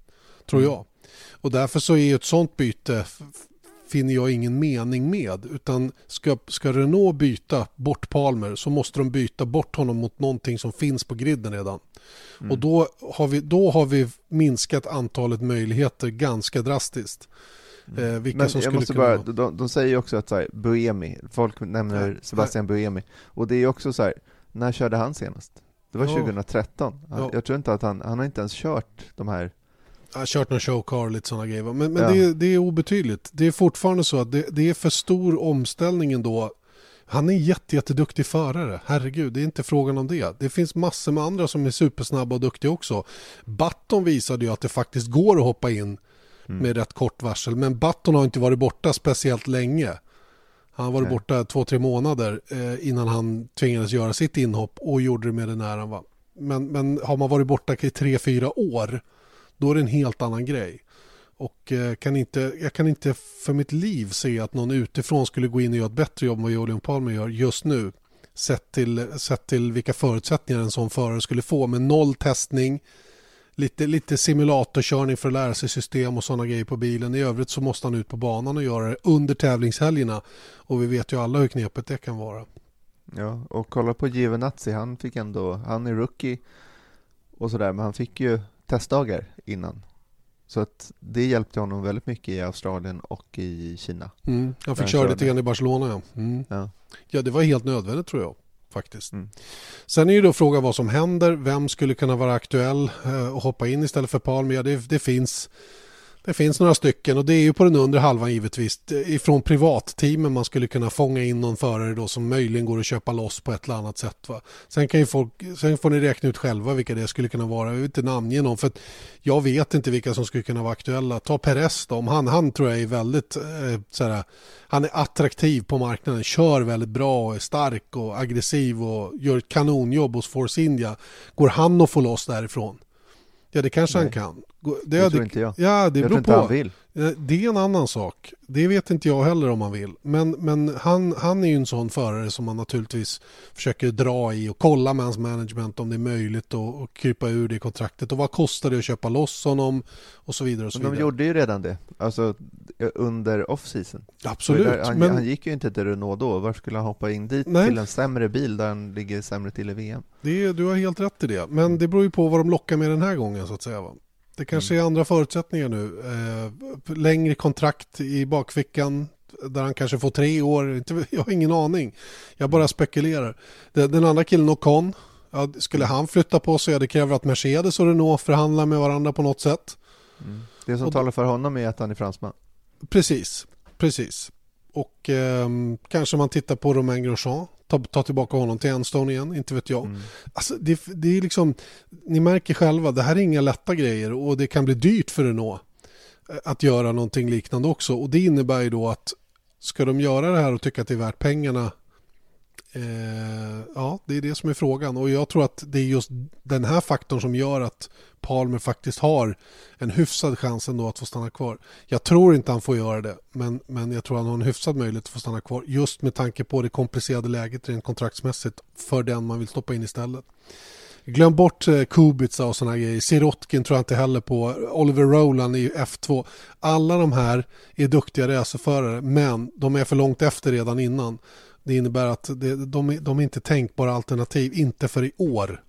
Tror mm. jag. Och därför så är ett sånt byte finner jag ingen mening med. Utan ska, ska Renault byta bort Palmer så måste de byta bort honom mot någonting som finns på griden redan. Mm. Och då har, vi, då har vi minskat antalet möjligheter ganska drastiskt. Mm. Eh, vilka Men som jag måste bara, de, de säger ju också att så här, Buemi, folk nämner. Sebastian. Buemi. Och det är också så här, när körde han senast? Det var ja. 2013. Ja. Jag tror inte att han, han har inte ens kört de här jag har kört någon showcar och lite sådana grejer. Men, men ja. det, det, är obetydligt. Det är fortfarande så att det, det är för stor omställning ändå. Han är en jätte, jätteduktig förare. Herregud, det är inte frågan om det. Det finns massor med andra som är supersnabba och duktiga också. Button visade ju att det faktiskt går att hoppa in mm. med rätt kort varsel. Men Button har inte varit borta speciellt länge. Han Nej. borta två, tre månader eh, innan han tvingades göra sitt inhopp och gjorde det med den äran. Va? Men, men har man varit borta i tre, fyra år då är det en helt annan grej. Och eh, kan inte, jag kan inte för mitt liv se att någon utifrån skulle gå in och göra ett bättre jobb än vad Julian Palmer gör just nu. Sett till, sett till vilka förutsättningar en sån förare skulle få med noll testning, lite, lite simulatorkörning för att lära sig system och sådana grejer på bilen. I övrigt så måste han ut på banan och göra det under tävlingshelgerna. Och vi vet ju alla hur knepet det kan vara. Ja, och kolla på Giovinazzi, han fick ändå, han är rookie och sådär, men han fick ju testdagar innan. Så att det hjälpte honom väldigt mycket i Australien och i Kina. Mm, han fick köra lite grann i Barcelona ja. Mm. ja. Ja, det var helt nödvändigt tror jag faktiskt. Mm. Sen är ju då frågan vad som händer. Vem skulle kunna vara aktuell eh, och hoppa in istället för Palme? Ja, det, det finns det finns några stycken och det är ju på den undre halvan givetvis. Ifrån privatteamen man skulle kunna fånga in någon förare då som möjligen går att köpa loss på ett eller annat sätt. Va? Sen, kan ju folk, sen får ni räkna ut själva vilka det skulle kunna vara. Jag vill inte namnge någon för jag vet inte vilka som skulle kunna vara aktuella. Ta Perez då, om han, han tror jag är väldigt eh, såhär, han är attraktiv på marknaden, kör väldigt bra och är stark och aggressiv och gör ett kanonjobb hos Force India. Går han att få loss därifrån? Ja, det kanske Nej. han kan. Det, det tror inte jag. Ja, det jag beror på. Han vill. Eh, Det är en annan sak. Det vet inte jag heller om man vill. Men, men han, han är ju en sån förare som man naturligtvis försöker dra i och kolla med hans management om det är möjligt och, och krypa ur det kontraktet. Och vad kostar det att köpa loss honom och så vidare. Och så Men de vidare. gjorde ju redan det, alltså under off-season. Absolut. Där, han, men han gick ju inte till Renault då, varför skulle han hoppa in dit Nej. till en sämre bil där han ligger sämre till i VM? det, du har helt rätt i det. Men det beror ju på vad de lockar med den här gången så att säga. Va? Det kanske är andra förutsättningar nu. Eh, längre kontrakt i bakfickan där han kanske får tre år. Jag har ingen aning. Jag bara spekulerar. Den, andra killen Ocon. Ja, skulle han flytta på sig, ja, det kräver att Mercedes och Renault förhandlar med varandra på något sätt. Det som Och- talar för honom är att han är fransman. Precis, precis. Och ehm, kanske man tittar på Romain Grosjean, ta, ta tillbaka honom till Enstone igen, inte vet jag. Alltså, det, det är liksom, ni märker själva, det här är inga lätta grejer och det kan bli dyrt för Renault eh, att göra någonting liknande också. Och det innebär ju då att ska de göra det här och tycka att det är värt pengarna Eh, ja, det är det som är frågan och jag tror att det är just den här faktorn som gör att Palmer faktiskt har en hyfsad chans ändå att få stanna kvar. Jag tror inte han får göra det, men, men jag tror han har en hyfsad möjlighet att få stanna kvar just med tanke på det komplicerade läget rent kontraktsmässigt för den man vill stoppa in istället. Glöm bort eh, Kubica och sådana grejer. Sirotkin tror jag inte heller på. Oliver Rowland i F2. Alla de här är duktiga racerförare men de är för långt efter redan innan. Det innebär att det, de, är- de är inte tänkbara alternativ, inte för i år.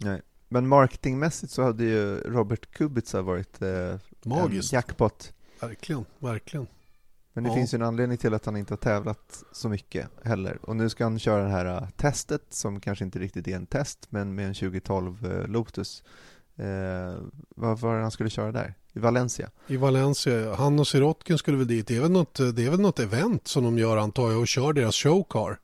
Nej. Men marketingmässigt så hade ju Robert Kubica varit eh, Magiskt. en jackpot. Verkligen, verkligen. Men det Ja. finns ju en anledning till att han inte har tävlat så mycket heller. Och nu ska han köra det här eh, testet som kanske inte riktigt är en test, men med en 2012 eh, Lotus. Eh, vad var det han skulle köra där? I Valencia? I Valencia, han och Sirotkin skulle väl dit. Det är väl, något, det är väl något event som de gör antar jag och kör deras showcar.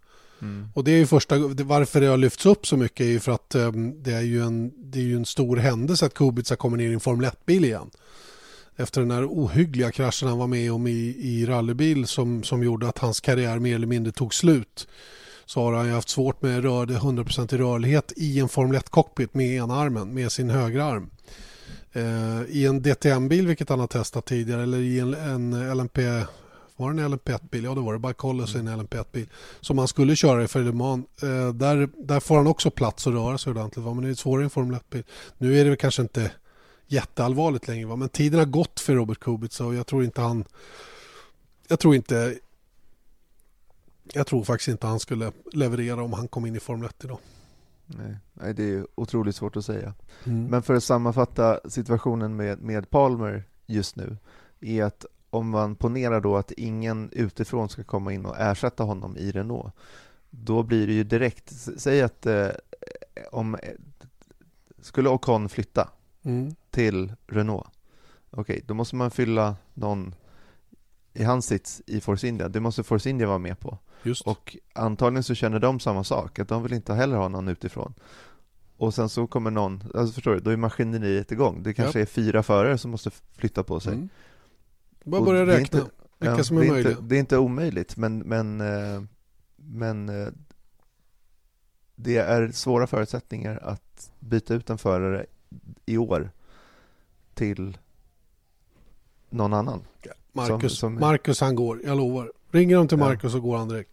Och det är ju första, varför det har lyfts upp så mycket är ju för att eh, det är ju en, det är ju en stor händelse att Kubica kommer ner i en Formel 1-bil igen. Efter den här ohyggliga kraschen han var med om i, i rallybil som, som gjorde att hans karriär mer eller mindre tog slut. Så har han ju haft svårt med rör, 100% i rörlighet i en Formel 1-cockpit med ena armen, med sin högra arm. Eh, I en DTM-bil, vilket han har testat tidigare, eller i en, en LMP var det en LMP1-bil? Ja det var det, bara kolla sig en LMP1-bil. Som han skulle köra i för Le Mans. Eh, där, där får han också plats att röra sig ordentligt. Va? Men det är svårare i en Formel 1-bil. Nu är det väl kanske inte jätteallvarligt längre. Va? Men tiden har gått för Robert Kubica och jag tror inte han... Jag tror inte... Jag tror faktiskt inte han skulle leverera om han kom in i Formel 1 idag. Nej, det är otroligt svårt att säga. Mm. Men för att sammanfatta situationen med, med Palmer just nu är att om man ponerar då att ingen utifrån ska komma in och ersätta honom i Renault då blir det ju direkt, säg att eh, om eh, skulle Ocon flytta Mm. till Renault okej, då måste man fylla någon i hans sits i Force India, det måste Force India vara med på Just. och antagligen så känner de samma sak, att de vill inte heller ha någon utifrån. Och sen så kommer någon, alltså förstår du, då är maskineriet igång. Det kanske Ja. är fyra förare som måste flytta på sig. Mm. Bara börja räkna. inte- Vilka ja, som är det möjliga. Inte, det är inte omöjligt, men, men, eh, men eh, det är svåra förutsättningar att byta ut en förare i år till någon annan. Marcus, som- Marcus han går, jag lovar. Ringer de till Ja. Marcus så går han direkt.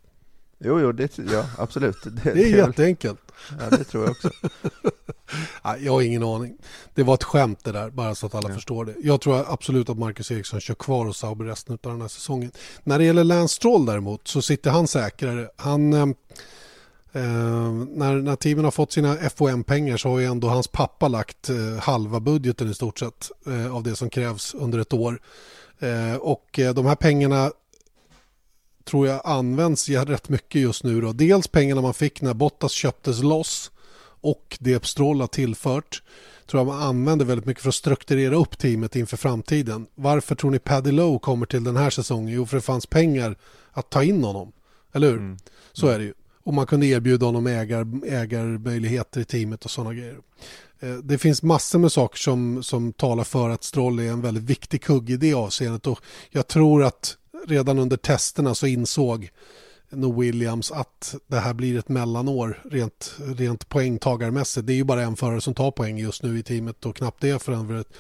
Jo, jo, det, ja, absolut. Det, Det är väl- jätteenkelt. Ja, det tror jag också. Nej, jag har ingen aning. Det var ett skämt det där, bara så att alla Ja. förstår det. Jag tror absolut att Marcus Eriksson kör kvar hos Sauber resten av den här säsongen. När det gäller Lance Stroll däremot så sitter han säkrare. Han, eh, när, när teamen har fått sina FOM-pengar så har ju ändå hans pappa lagt eh, halva budgeten i stort sett eh, av det som krävs under ett år. Eh, och eh, de här pengarna tror jag används rätt mycket just nu. Då. Dels pengarna man fick när Bottas köptes loss och det Stroll har tillfört tror jag man använder väldigt mycket för att strukturera upp teamet inför framtiden. Varför tror ni Paddy Lowe kommer till den här säsongen? Jo, för det fanns pengar att ta in honom. Eller hur? Så är det ju. Och man kunde erbjuda honom ägar, ägarmöjligheter i teamet och sådana grejer. Eh, det finns massor med saker som, som talar för att Stroll är en väldigt viktig kugg i det avseendet och jag tror att redan under testerna så insåg nog Williams att det här blir ett mellanår rent, rent poängtagarmässigt. Det är ju bara en förare som tar poäng just nu i teamet och knappt det för övrigt.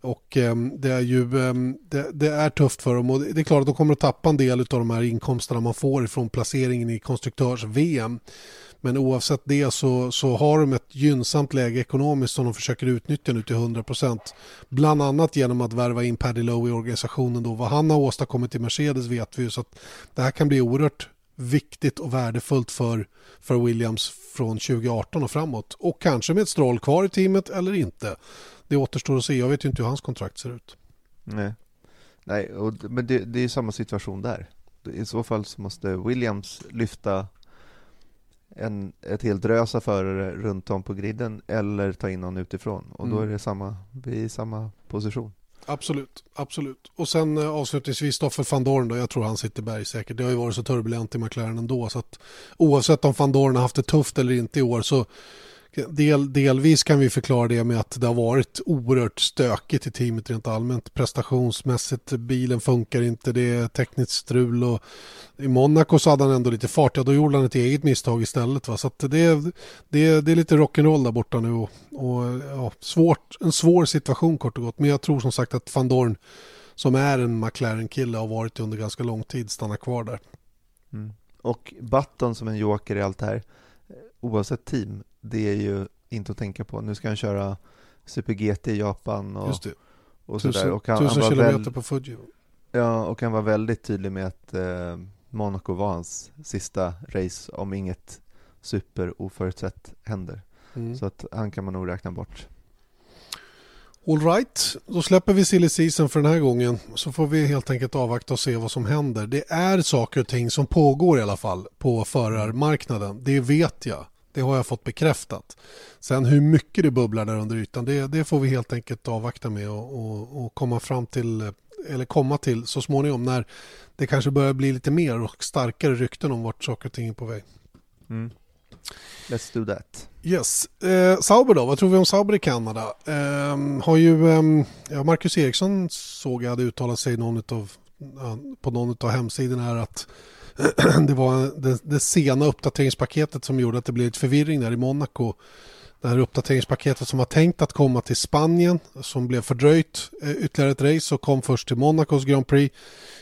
Och eh, det är ju eh, det, det, är tufft för dem och det är klart att de kommer att tappa en del av de här inkomsterna man får ifrån placeringen i konstruktörs-VM. Men oavsett det så, så har de ett gynnsamt läge ekonomiskt som de försöker utnyttja nu till 100%. Bland annat genom att värva in Paddy Lowe i organisationen. Då. Vad han har åstadkommit i Mercedes vet vi. Så att det här kan bli oerhört viktigt och värdefullt för, för Williams från 2018 och framåt. Och kanske med ett strål kvar i teamet eller inte. Det återstår att se. Jag vet ju inte hur hans kontrakt ser ut. Nej, Nej och, men det, det är samma situation där. I så fall så måste Williams lyfta en, ett helt drös av förare runt om på griden eller ta in någon utifrån. Och då mm. är det samma, vi i samma position. Absolut, absolut. Och sen eh, avslutningsvis Stoffel van Dorn då, jag tror han sitter bergsäkert. Det har ju varit så turbulent i McLaren ändå så att oavsett om van Dorn har haft det tufft eller inte i år så Del, delvis kan vi förklara det med att det har varit oerhört stökigt i teamet rent allmänt. Prestationsmässigt, bilen funkar inte, det är tekniskt strul och i Monaco så hade han ändå lite fart. Ja, då gjorde han ett eget misstag istället. Va? Så det, det, det är lite rock'n'roll där borta nu och, och ja, svårt, en svår situation kort och gott. Men jag tror som sagt att van Dorn som är en McLaren-kille har varit under ganska lång tid stannar kvar där. Mm. Och Button som en joker i allt det här, oavsett team, det är ju inte att tänka på. Nu ska han köra Super GT i Japan och, och sådär. Och han, tusen han kilometer väl, på Fuji. Ja, och han var väldigt tydlig med att eh, Monaco var hans sista race om inget super oförutsett händer. Mm. Så att han kan man nog räkna bort. All right, då släpper vi silly season för den här gången. Så får vi helt enkelt avvakta och se vad som händer. Det är saker och ting som pågår i alla fall på förarmarknaden. Det vet jag. Det har jag fått bekräftat. Sen hur mycket det bubblar där under ytan, det, det får vi helt enkelt avvakta med och, och, och, komma fram till eller komma till så småningom när det kanske börjar bli lite mer och starkare rykten om vart saker och ting är på väg. Mm. Let's do that. Yes. Eh, Sauber då, vad tror vi om Sauber i Kanada? Eh, har ju, eh, ja, Marcus Eriksson såg jag hade uttalat sig någon utav, på någon av hemsidorna här att det var det, det, sena uppdateringspaketet som gjorde att det blev lite förvirring där i Monaco. Det här uppdateringspaketet som var tänkt att komma till Spanien som blev fördröjt eh, ytterligare ett race och kom först till Monacos Grand Prix.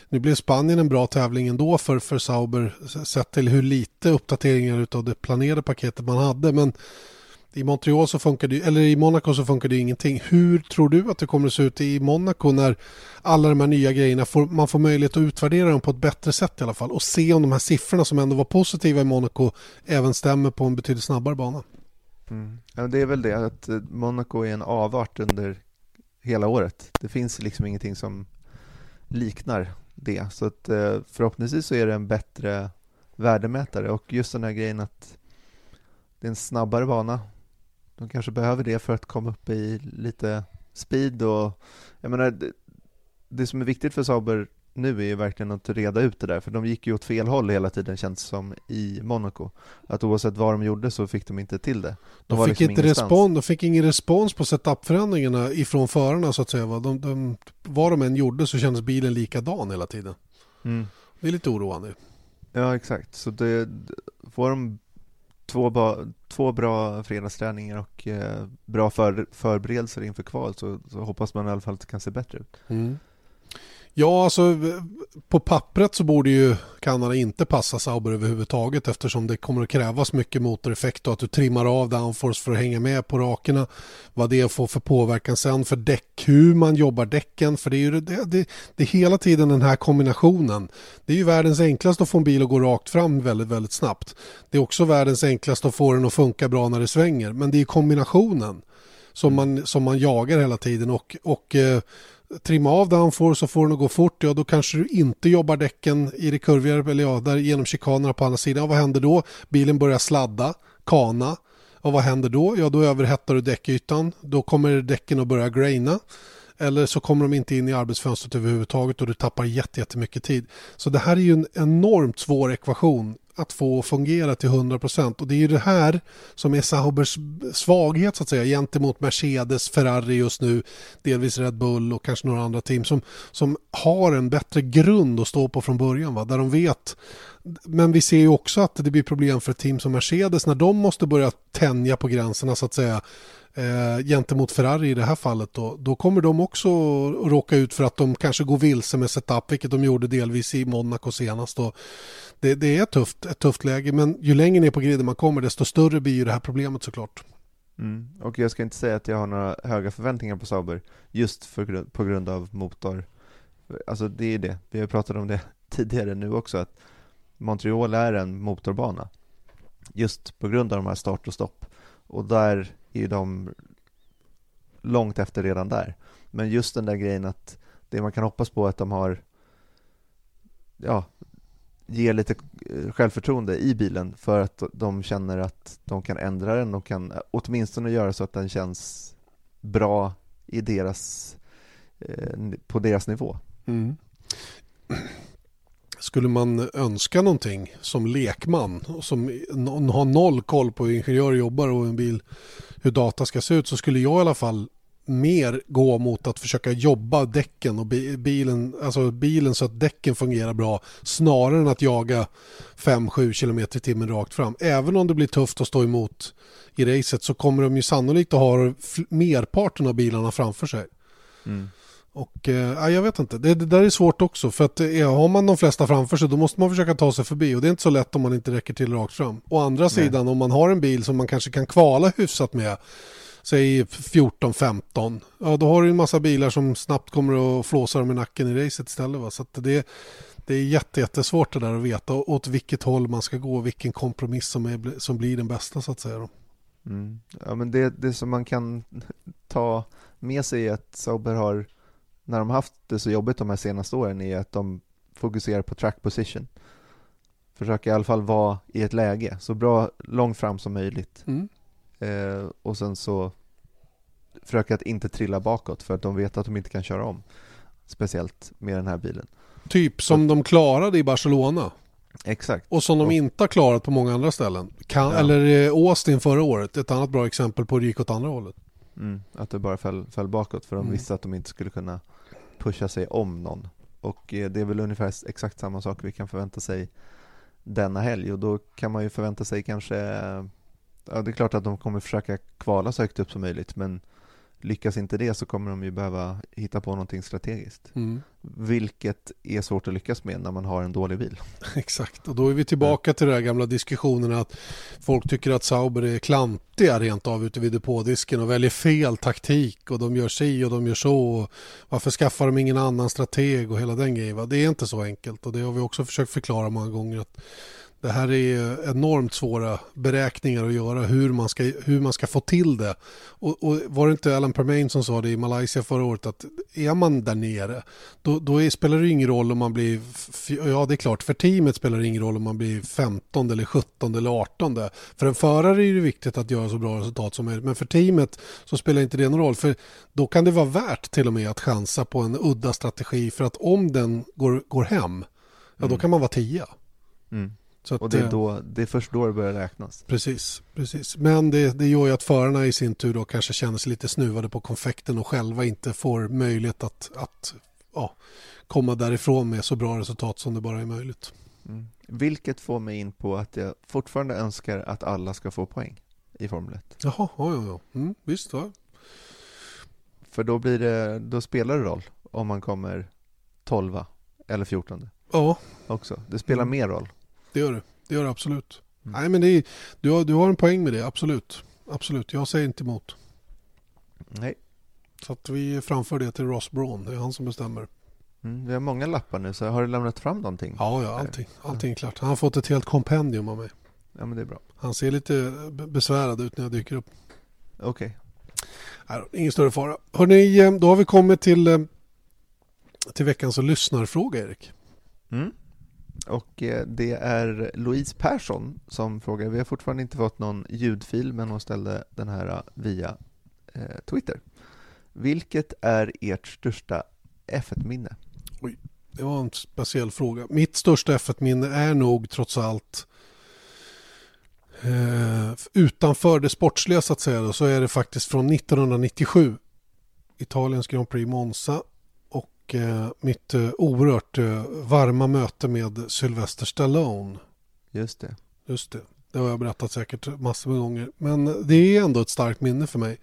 Nu blev Spanien en bra tävling ändå för, för Sauber sett till hur lite uppdateringar av det planerade paketet man hade. Men i Montreal så funkade eller i Monaco så funkar det ingenting. Hur tror du att det kommer att se ut i Monaco när alla de här nya grejerna får, man får möjlighet att utvärdera dem på ett bättre sätt i alla fall och se om de här siffrorna som ändå var positiva i Monaco även stämmer på en betydligt snabbare bana. Mm. Ja, det är väl det att eh, Monaco är en avart under hela året. Det finns liksom ingenting som liknar det. Så att eh, förhoppningsvis så är det en bättre värdemätare och just den här grejen att det är en snabbare bana de kanske behöver det för att komma upp i lite speed och jag menar det, det som är viktigt för Sauber nu är ju verkligen att reda ut det där, för de gick ju åt fel håll hela tiden känns som i Monaco. Att oavsett vad de gjorde så fick de inte till det. De, de fick, liksom inte respons, de fick ingen respons på setup-förändringarna ifrån förarna så att säga. De, de, vad de än gjorde så kändes bilen likadan hela tiden. Mm. Det är lite oroande. Ja, exakt. Så det, får de två, ba, två bra fredagsträningar och eh, bra för, förberedelser inför kval så, så, hoppas man i alla fall att det kan se bättre ut. Mm. Ja, alltså på pappret så borde ju Kanada inte passa Sauber överhuvudtaget eftersom det kommer att krävas mycket motoreffekt och att du trimmar av downforce för att hänga med på rakerna. Vad det får för påverkan sen för däck, hur man jobbar däcken. För det är ju det, det, det är hela tiden den här kombinationen. Det är ju världens enklaste att få en bil att gå rakt fram väldigt, väldigt snabbt. Det är också världens enklaste att få den att funka bra när det svänger. Men det är kombinationen som man, som man jagar hela tiden och, och eh, trimma av downforce så får den att gå fort, ja då kanske du inte jobbar däcken i det kurviga, eller ja, där genom chikanerna på andra sidan. Ja, vad händer då? Bilen börjar sladda, kana. Och vad händer då? Ja, då överhettar du däckytan. Då kommer däcken att börja graina. Eller så kommer de inte in i arbetsfönstret överhuvudtaget och du tappar jättemycket tid. Så det här är ju en enormt svår ekvation att få fungera till 100% och det är ju det här som är Saubers svaghet så att säga gentemot Mercedes, Ferrari just nu, delvis Red Bull och kanske några andra team som, som har en bättre grund att stå på från början, va? där de vet men vi ser ju också att det blir problem för ett team som Mercedes när de måste börja tänja på gränserna så att säga eh, gentemot Ferrari i det här fallet då, då kommer de också råka ut för att de kanske går vilse med setup, vilket de gjorde delvis i Monaco senast. Då det, det är tufft, ett tufft läge, men ju längre ner på griden man kommer, desto större blir ju det här problemet såklart. Mm. Och jag ska inte säga att jag har några höga förväntningar på Sauber just för, på grund av motor. Alltså det är det, vi har pratat om det tidigare nu också, att Montreal är en motorbana just på grund av de här start och stopp. Och där är de långt efter redan där. Men just den där grejen att det man kan hoppas på är att de har ja, ger lite eh, självförtroende i bilen för att de känner att de kan ändra den och kan åtminstone göra så att den känns bra i deras, eh, på deras nivå. Mm. Skulle man önska någonting som lekman och som har noll koll på hur ingenjörer jobbar och en bil, hur data ska se ut så skulle jag i alla fall mer gå mot att försöka jobba däcken och bilen, alltså bilen så att däcken fungerar bra snarare än att jaga 5-7 km i timmen rakt fram. Även om det blir tufft att stå emot i racet så kommer de ju sannolikt att ha merparten av bilarna framför sig. Mm. Och eh, jag vet inte, det, det, där är svårt också för att eh, har man de flesta framför sig då måste man försöka ta sig förbi och det är inte så lätt om man inte räcker till rakt fram. Å andra Nej. sidan om man har en bil som man kanske kan kvala hyfsat med säg 14-15, ja då har du en massa bilar som snabbt kommer att flåsa dem i nacken i racet istället. Va? Så det, det är jätte, jättesvårt det där att veta åt vilket håll man ska gå och vilken kompromiss som, är, som blir den bästa så att säga. Mm. Ja, men det, det som man kan ta med sig är att Sauber har, när de haft det så jobbigt de här senaste åren, är att de fokuserar på track position. Försöker i alla fall vara i ett läge så bra långt fram som möjligt. Mm. Eh, och sen så försöka att inte trilla bakåt för att de vet att de inte kan köra om. Speciellt med den här bilen. Typ som de klarade i Barcelona. Exakt. Och som de och. inte har klarat på många andra ställen. Kan, ja. Eller eh, Austin förra året, ett annat bra exempel på hur det gick åt andra hållet. Mm, att det bara föll, föll bakåt för de mm. visste att de inte skulle kunna pusha sig om någon. Och eh, det är väl ungefär exakt samma sak vi kan förvänta sig denna helg och då kan man ju förvänta sig kanske ja, det är klart att de kommer försöka kvala så högt upp som möjligt men lyckas inte det så kommer de ju behöva hitta på någonting strategiskt. Mm. Vilket är svårt att lyckas med när man har en dålig bil. Exakt, och då är vi tillbaka ja. till de här gamla diskussionerna att folk tycker att Sauber är klantiga rent av ute vid depådisken och väljer fel taktik och de gör si och de gör så. Varför skaffar de ingen annan strateg och hela den grejen? Det är inte så enkelt och det har vi också försökt förklara många gånger. att det här är enormt svåra beräkningar att göra hur man ska, hur man ska få till det. Och, och var det inte Alan Permain som sa det i Malaysia förra året att är man där nere då, då är, spelar det ingen roll om man blir, ja det är klart för teamet spelar det ingen roll om man blir 15 eller 17 eller 18. För en förare är det viktigt att göra så bra resultat som möjligt men för teamet så spelar inte det någon roll för då kan det vara värt till och med att chansa på en udda strategi för att om den går, går hem ja då mm. kan man vara tia. Mm. Att, och det är, då, det är först då det börjar räknas. Precis, precis. men det, det gör ju att förarna i sin tur då kanske känner sig lite snuvade på konfekten och själva inte får möjlighet att, att ja, komma därifrån med så bra resultat som det bara är möjligt. Mm. Vilket får mig in på att jag fortfarande önskar att alla ska få poäng i Formel 1. Jaha, ja, ja, ja. Mm, visst. Ja. För då, blir det, då spelar det roll om man kommer 12 eller 14. Ja. Också. Det spelar mm. mer roll det gör det. Det gör det absolut. Mm. Nej, men det är, du, har, du har en poäng med det, absolut. Absolut, jag säger inte emot. Nej. Så att vi framför det till Ross Braun, det är han som bestämmer. Mm, vi har många lappar nu, så har du lämnat fram någonting? Ja, ja allting, allting är klart. Han har fått ett helt kompendium av mig. Ja, men det är bra. Han ser lite besvärad ut när jag dyker upp. Okej. Okay. ingen större fara. Hörrni, eh, då har vi kommit till, eh, till veckans lyssnarfråga, Erik. Mm. Och eh, det är Louise Persson som frågar. Vi har fortfarande inte fått någon ljudfil, men hon ställde den här eh, via eh, Twitter. Vilket är ert största F1-minne? Oj, det var en speciell fråga. Mitt största F1-minne är nog trots allt eh, utanför det sportsliga så att säga då, så är det faktiskt från 1997. Italiens Grand Prix Monza och eh, mitt eh, oerhört eh, varma möte med Sylvester Stallone. Just det. Just det. Det har jag berättat säkert massor med gånger. Men det är ändå ett starkt minne för mig.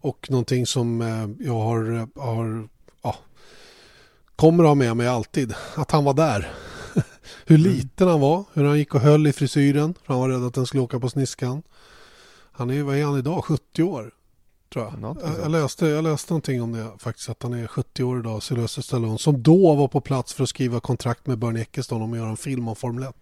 Och någonting som jag har, har ja, kommer att ha med mig alltid. Att han var där. hur Mm. liten han var. Hur han gick och höll i frisyren. För han var rädd att den skulle åka på sniskan. Han är, vad är han idag? 70 år. Tror jag. Jag, jag, läste, jag läste någonting om det faktiskt. Att han är 70 år idag. Sylvester Stallone. Som då var på plats för att skriva kontrakt med Bernie Ecclestone om att göra en film om Formel 1.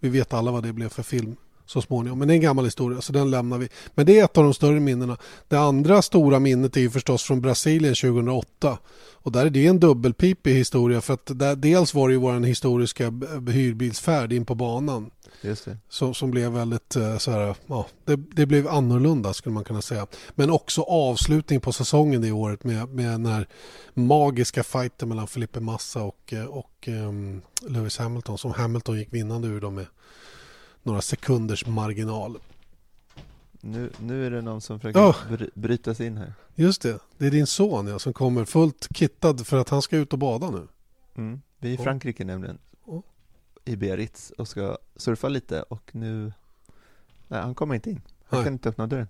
Vi vet alla vad det blev för film så småningom. Men det är en gammal historia så den lämnar vi. Men det är ett av de större minnena. Det andra stora minnet är ju förstås från Brasilien 2008. Och där är det en dubbelpipig historia för att där, dels var det ju vår historiska hyrbilsfärd in på banan Just det. som, som blev väldigt eh, så här, ja, det, det blev annorlunda skulle man kunna säga. Men också avslutning på säsongen det året med, med den här magiska fighten mellan Felipe Massa och, eh, och um, Lewis Hamilton som Hamilton gick vinnande ur dem med några sekunders marginal. Nu, nu är det någon som försöker bry, bryta sig in här. Just det, det är din son ja, som kommer fullt kittad för att han ska ut och bada nu. Mm. Vi är i. Frankrike nämligen. Ja. I Biarritz och ska surfa lite och nu... Nej, han kommer inte in. Han Nej. kan inte öppna dörren.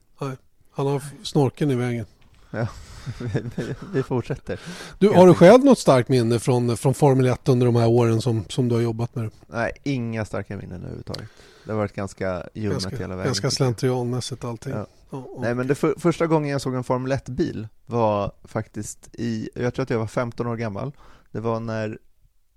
Han har snorkeln i vägen. vi, vi, vi fortsätter. Du, har du själv något starkt minne från, från Formel 1 under de här åren som, som du har jobbat med? Nej, inga starka minnen överhuvudtaget. Det har varit ganska ljummet hela vägen. ganska slentrianmässigt allting. Ja. Ja, ja. Nej men det för, första gången jag såg en Formel 1-bil var faktiskt i, jag tror att jag var 15 år gammal. Det var när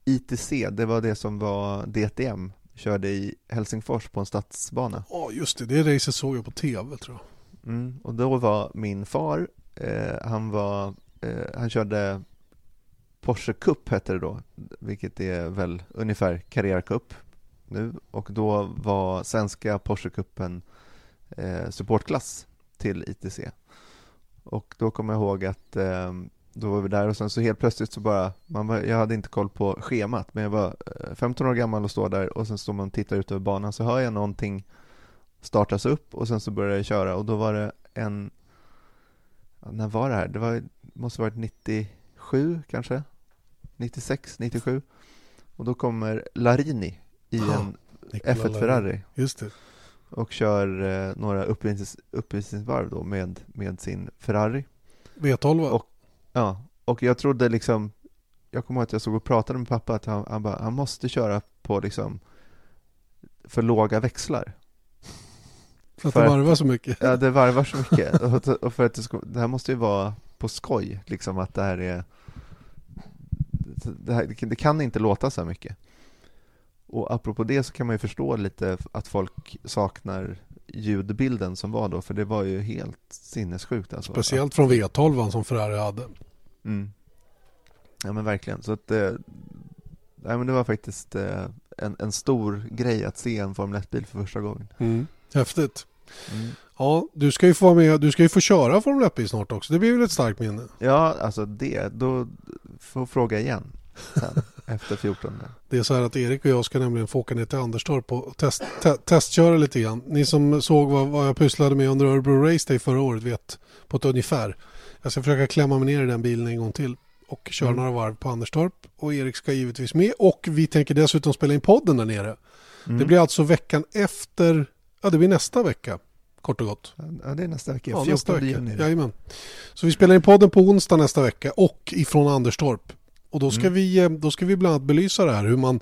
ITC, det var det som var DTM, körde i Helsingfors på en stadsbana. Ja, just det. Det racet såg jag på tv tror jag. Mm, och då var min far, eh, han var, eh, han körde Porsche Cup hette det då, vilket är väl ungefär Carrera Cup nu. Och då var svenska Porsche Cupen eh, supportklass till ITC. Och då kommer jag ihåg att eh, då var vi där och sen så helt plötsligt så bara, man var, jag hade inte koll på schemat men jag var eh, 15 år gammal och står där och sen står man och tittar ut över banan så hör jag någonting startas upp och sen så började jag köra och då var det en, när var det här? Det var, måste varit 97 kanske? 96, 97 och då kommer Larini i en Nicola F1 Larini. Ferrari Just det. och kör eh, några uppvisnings, uppvisningsvarv då med, med sin Ferrari. V12 Och- Ja, och jag trodde liksom, jag kommer ihåg att jag såg och pratade med pappa att han, han bara, han måste köra på liksom för låga växlar. För att för det varvar så mycket. Ja, det varvar så mycket. Och för att det, ska, det här måste ju vara på skoj, liksom att det här är det, här, det kan inte låta så här mycket. Och apropå det så kan man ju förstå lite att folk saknar ljudbilden som var då, för det var ju helt sinnessjukt alltså. Speciellt från V12 som Ferrari hade. Mm. Ja men verkligen, så att eh, nej, men det var faktiskt eh, en, en stor grej att se en Formel 1-bil för första gången. Mm. Häftigt. Mm. Ja, du ska ju få vara med. Du ska ju få köra Formel 1 snart också. Det blir väl ett starkt minne. Ja, alltså det, då får fråga igen sen, efter 14. Det är så här att Erik och jag ska nämligen få åka ner till Anderstorp och test, te, testköra lite grann. Ni som såg vad, vad jag pysslade med under Örebro Race Day förra året vet på ett ungefär. Jag ska försöka klämma mig ner i den bilen en gång till och köra Mm. några varv på Anderstorp. Och Erik ska givetvis med och vi tänker dessutom spela in podden där nere. Mm. Det blir alltså veckan efter, ja det blir nästa vecka kort och gott. Ja, det är nästa vecka, Ja, 14 nästa vecka. juni. Jajamän. Så vi spelar in podden på onsdag nästa vecka och ifrån Anderstorp. Och då ska, Mm. vi, eh, då ska vi bland annat belysa det här. Hur, man,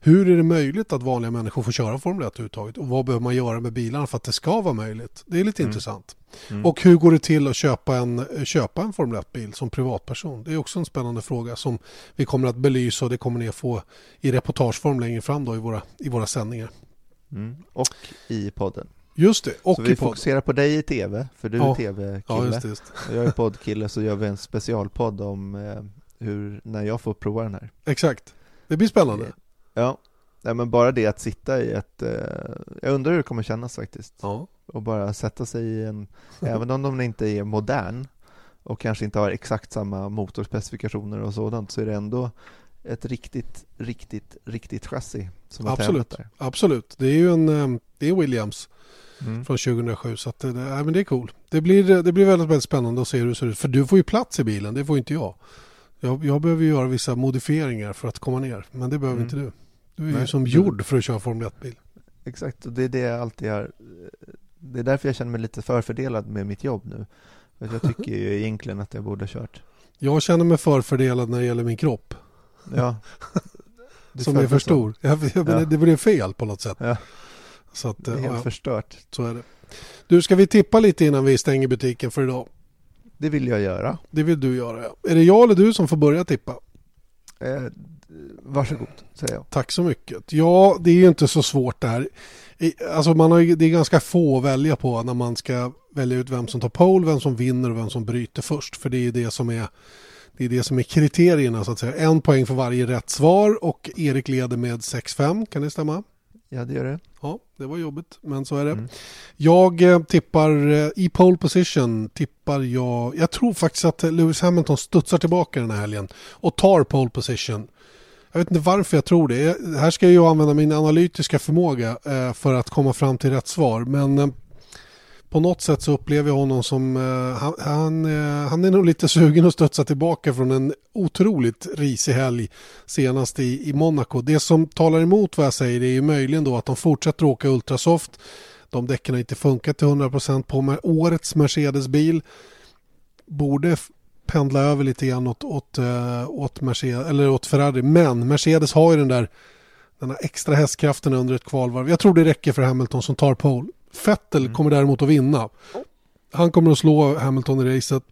hur är det möjligt att vanliga människor får köra Formel 1 överhuvudtaget? Och vad behöver man göra med bilarna för att det ska vara möjligt? Det är lite Mm. intressant. Mm. Och hur går det till att köpa en, köpa en Formel 1-bil som privatperson? Det är också en spännande fråga som vi kommer att belysa och det kommer ni att få i reportageform längre fram då i våra, i våra sändningar. Mm. Och i podden. Just det, och så vi fokuserar på dig i tv, för du är Ja. tv-kille. Ja, just. Just. Och jag är poddkille, så gör vi en specialpodd om eh, hur, när jag får prova den här. Exakt. Det blir spännande. Ja, Nej, men bara det att sitta i ett... Eh, jag undrar hur det kommer kännas faktiskt. Ja. Och bara sätta sig i en... även om de inte är modern och kanske inte har exakt samma motorspecifikationer och sådant så är det ändå ett riktigt, riktigt, riktigt chassi som Absolut. tävlat Absolut. Det är ju en, eh, det är Williams där. Mm. från 2007 så att det, ja, men det är cool. Det blir, det blir väldigt, väldigt spännande att se hur det ser ut. För du får ju plats i bilen, det får inte jag. Jag, jag behöver ju göra vissa modifieringar för att komma ner. Men det behöver Mm. inte du. Du är ju Nej, som du- gjord för att köra Formel 1-bil. exakt. Och det är det jag alltid har... Det är därför jag känner mig lite förfördelad med mitt jobb nu. För jag tycker ju egentligen att jag borde ha kört. Jag känner mig förfördelad när det gäller min kropp. Ja. Som är för stor. Jag, jag Ja. Det blev fel på något sätt. Ja. Så, att, Det är helt ja, förstört. så är det. Du, ska vi tippa lite innan vi stänger butiken för idag? Det vill jag göra. Det vill du göra, ja. Är det jag eller du som får börja tippa? Eh, varsågod, säger jag. Tack så mycket. Ja, det är ju inte så svårt det här. Alltså man har ju, det är ganska få att välja på när man ska välja ut vem som tar pole, vem som vinner och vem som bryter först. För det är ju det som är, det är, det som är kriterierna så att säga. En poäng för varje rätt svar och Erik leder med 6-5. Kan det stämma? Ja, det gör det. Ja, det var jobbigt, men så är det. Mm. Jag eh, tippar eh, i pole position, tippar jag, jag tror faktiskt att Lewis Hamilton studsar tillbaka den här helgen och tar pole position. Jag vet inte varför jag tror det. Här ska jag använda min analytiska förmåga eh, för att komma fram till rätt svar. Men på något sätt så upplever jag honom som, eh, han, han, eh, han är nog lite sugen att studsa tillbaka från en otroligt risig helg senast i, i Monaco. Det som talar emot vad jag säger är ju möjligen då att de fortsätter åka ultrasoft. De däcken har inte funkat till 100% på med årets Mercedes-bil. Borde pendla över lite grann åt, åt, eh, åt, Mercedes, eller åt Ferrari. Men Mercedes har ju den där den här extra hästkraften under ett kvalvarv. Jag tror det räcker för Hamilton som tar pole. Vettel kommer däremot att vinna. Han kommer att slå Hamilton i racet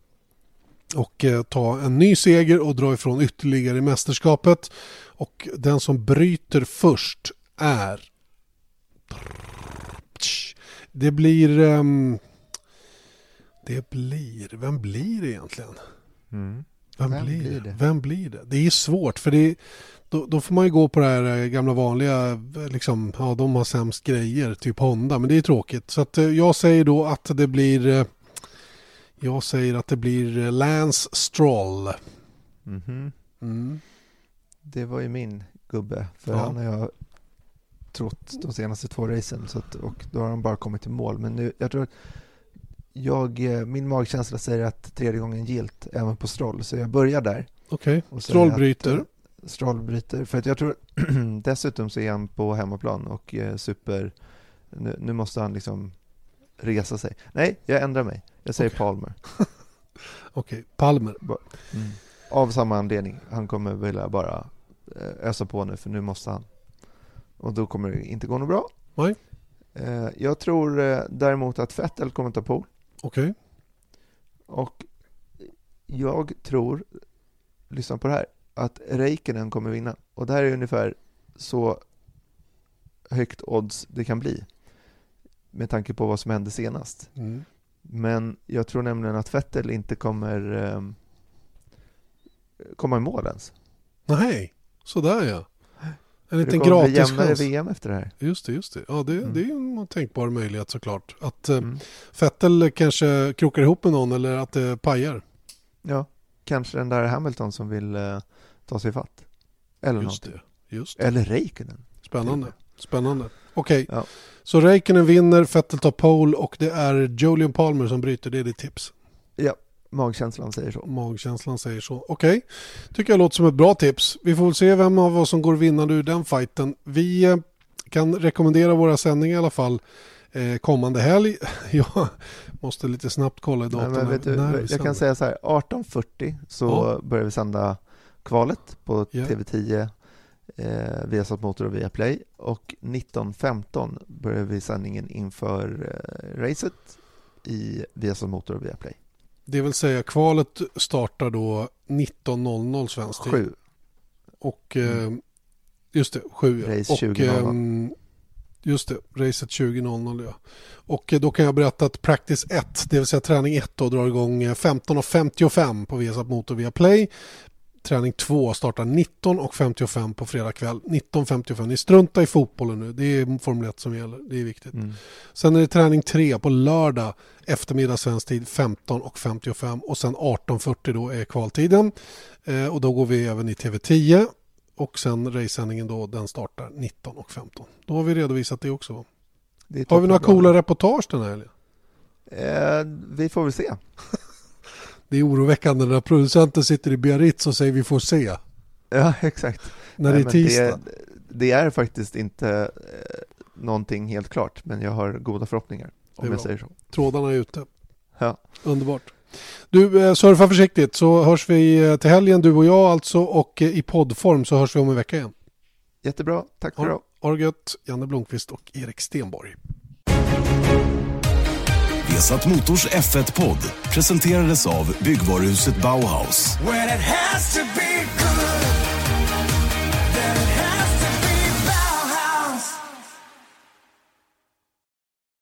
och eh, ta en ny seger och dra ifrån ytterligare i mästerskapet. Och den som bryter först är... Det blir... ehm, det blir... Vem blir det egentligen? Mm. Vem, Vem blir, blir det? Vem blir det? Det är svårt för det är, då, då får man ju gå på det här eh, gamla vanliga, eh, liksom, ja de har sämst grejer, typ Honda, men det är tråkigt. Så att eh, jag säger då att det blir, jag säger att det blir Lance Stroll. Mhm. Mm. Det var ju min gubbe, för Ja. han har jag trott de senaste två racen så att, och då har han bara kommit till mål. Men nu, jag tror att jag, eh, min magkänsla säger att tredje gången gilt även på Stroll, så jag börjar där. Okej, säger Stroll bryter. eh, Stroll bryter, för att jag tror dessutom så är han på hemmaplan och eh, super, nu, nu måste han liksom resa sig. Nej, jag ändrar mig. Jag säger Palmer. Okej, Palmer. Mm. Av samma anledning. Han kommer vilja bara ösa på nu för nu måste han. Och då kommer det inte gå något bra. Nej. Jag tror däremot att Vettel kommer ta pole. Okej, Och jag tror, lyssna på det här, att Räikkönen kommer vinna. Och det här är ungefär så högt odds det kan bli. Med tanke på vad som hände senast. mm. Men jag tror nämligen att Vettel inte kommer eh, komma i mål ens. Nej, sådär ja. En liten det gratis jämnare chans. VM efter det här. Just det, just det. Ja, det, Mm. det är en tänkbar möjlighet såklart. Att eh, Mm. Vettel kanske krokar ihop med någon eller att det pajar. Ja, kanske den där Hamilton som vill eh, ta sig fatt. Eller Just någonting. det. Just det. Eller Räikkönen. Spännande. Spännande. Okej, Ja. så Räikkönen vinner, Vettel tar pole och det är Julian Palmer som bryter. Det är ditt tips. Ja, magkänslan säger så. Magkänslan säger så. Okej, tycker jag låter som ett bra tips. Vi får väl se vem av oss som går vinnande ur den fighten. Vi eh, kan rekommendera våra sändningar i alla fall eh, kommande helg. Jag måste lite snabbt kolla i datorn. jag kan säga så här, 18.40 så Ja. börjar vi sända kvalet på Ja. TV10 eh, Viasat Motor och Viaplay och 19.15 börjar vi sändningen inför eh, racet i Viasat Motor och Viaplay. Det vill säga kvalet startar då 19.00 svensk tid. Sju. Och eh, just det, 7 ja. Race och, 20.00. ehm, Just det, racet 20.00 ja. Och eh, då kan jag berätta att Practice 1, det vill säga träning 1 då, drar igång eh, 15.55 på Viasat Motor via Play. Träning 2 startar 19.55 på fredag kväll. 19.55. Ni struntar i fotbollen nu. Det är Formel 1 som gäller. Det är viktigt. Mm. Sen är det träning 3 på lördag eftermiddag svensk tid 15.55 och sen 18.40 då är kvaltiden. Eh, och då går vi även i TV10 och sen racesändningen då den startar 19.15. Då har vi redovisat det också. Det Har vi några coola reportage den här helgen? Eh, vi får väl se. Det är oroväckande när producenten sitter i Biarritz och säger vi får se. Ja, exakt. När det är tisdag. Det, det är faktiskt inte eh, någonting helt klart, men jag har goda förhoppningar, om jag säger så. Trådarna är ute. Ja. Underbart. Du, eh, surfa försiktigt så hörs vi eh, till helgen, du och jag alltså, och i poddform så hörs vi om en vecka igen. Jättebra, tack för idag. ha det gött, Janne Blomqvist och Erik Stenborg. Vesat Motors F1-podd presenterades av byggvaruhuset Bauhaus.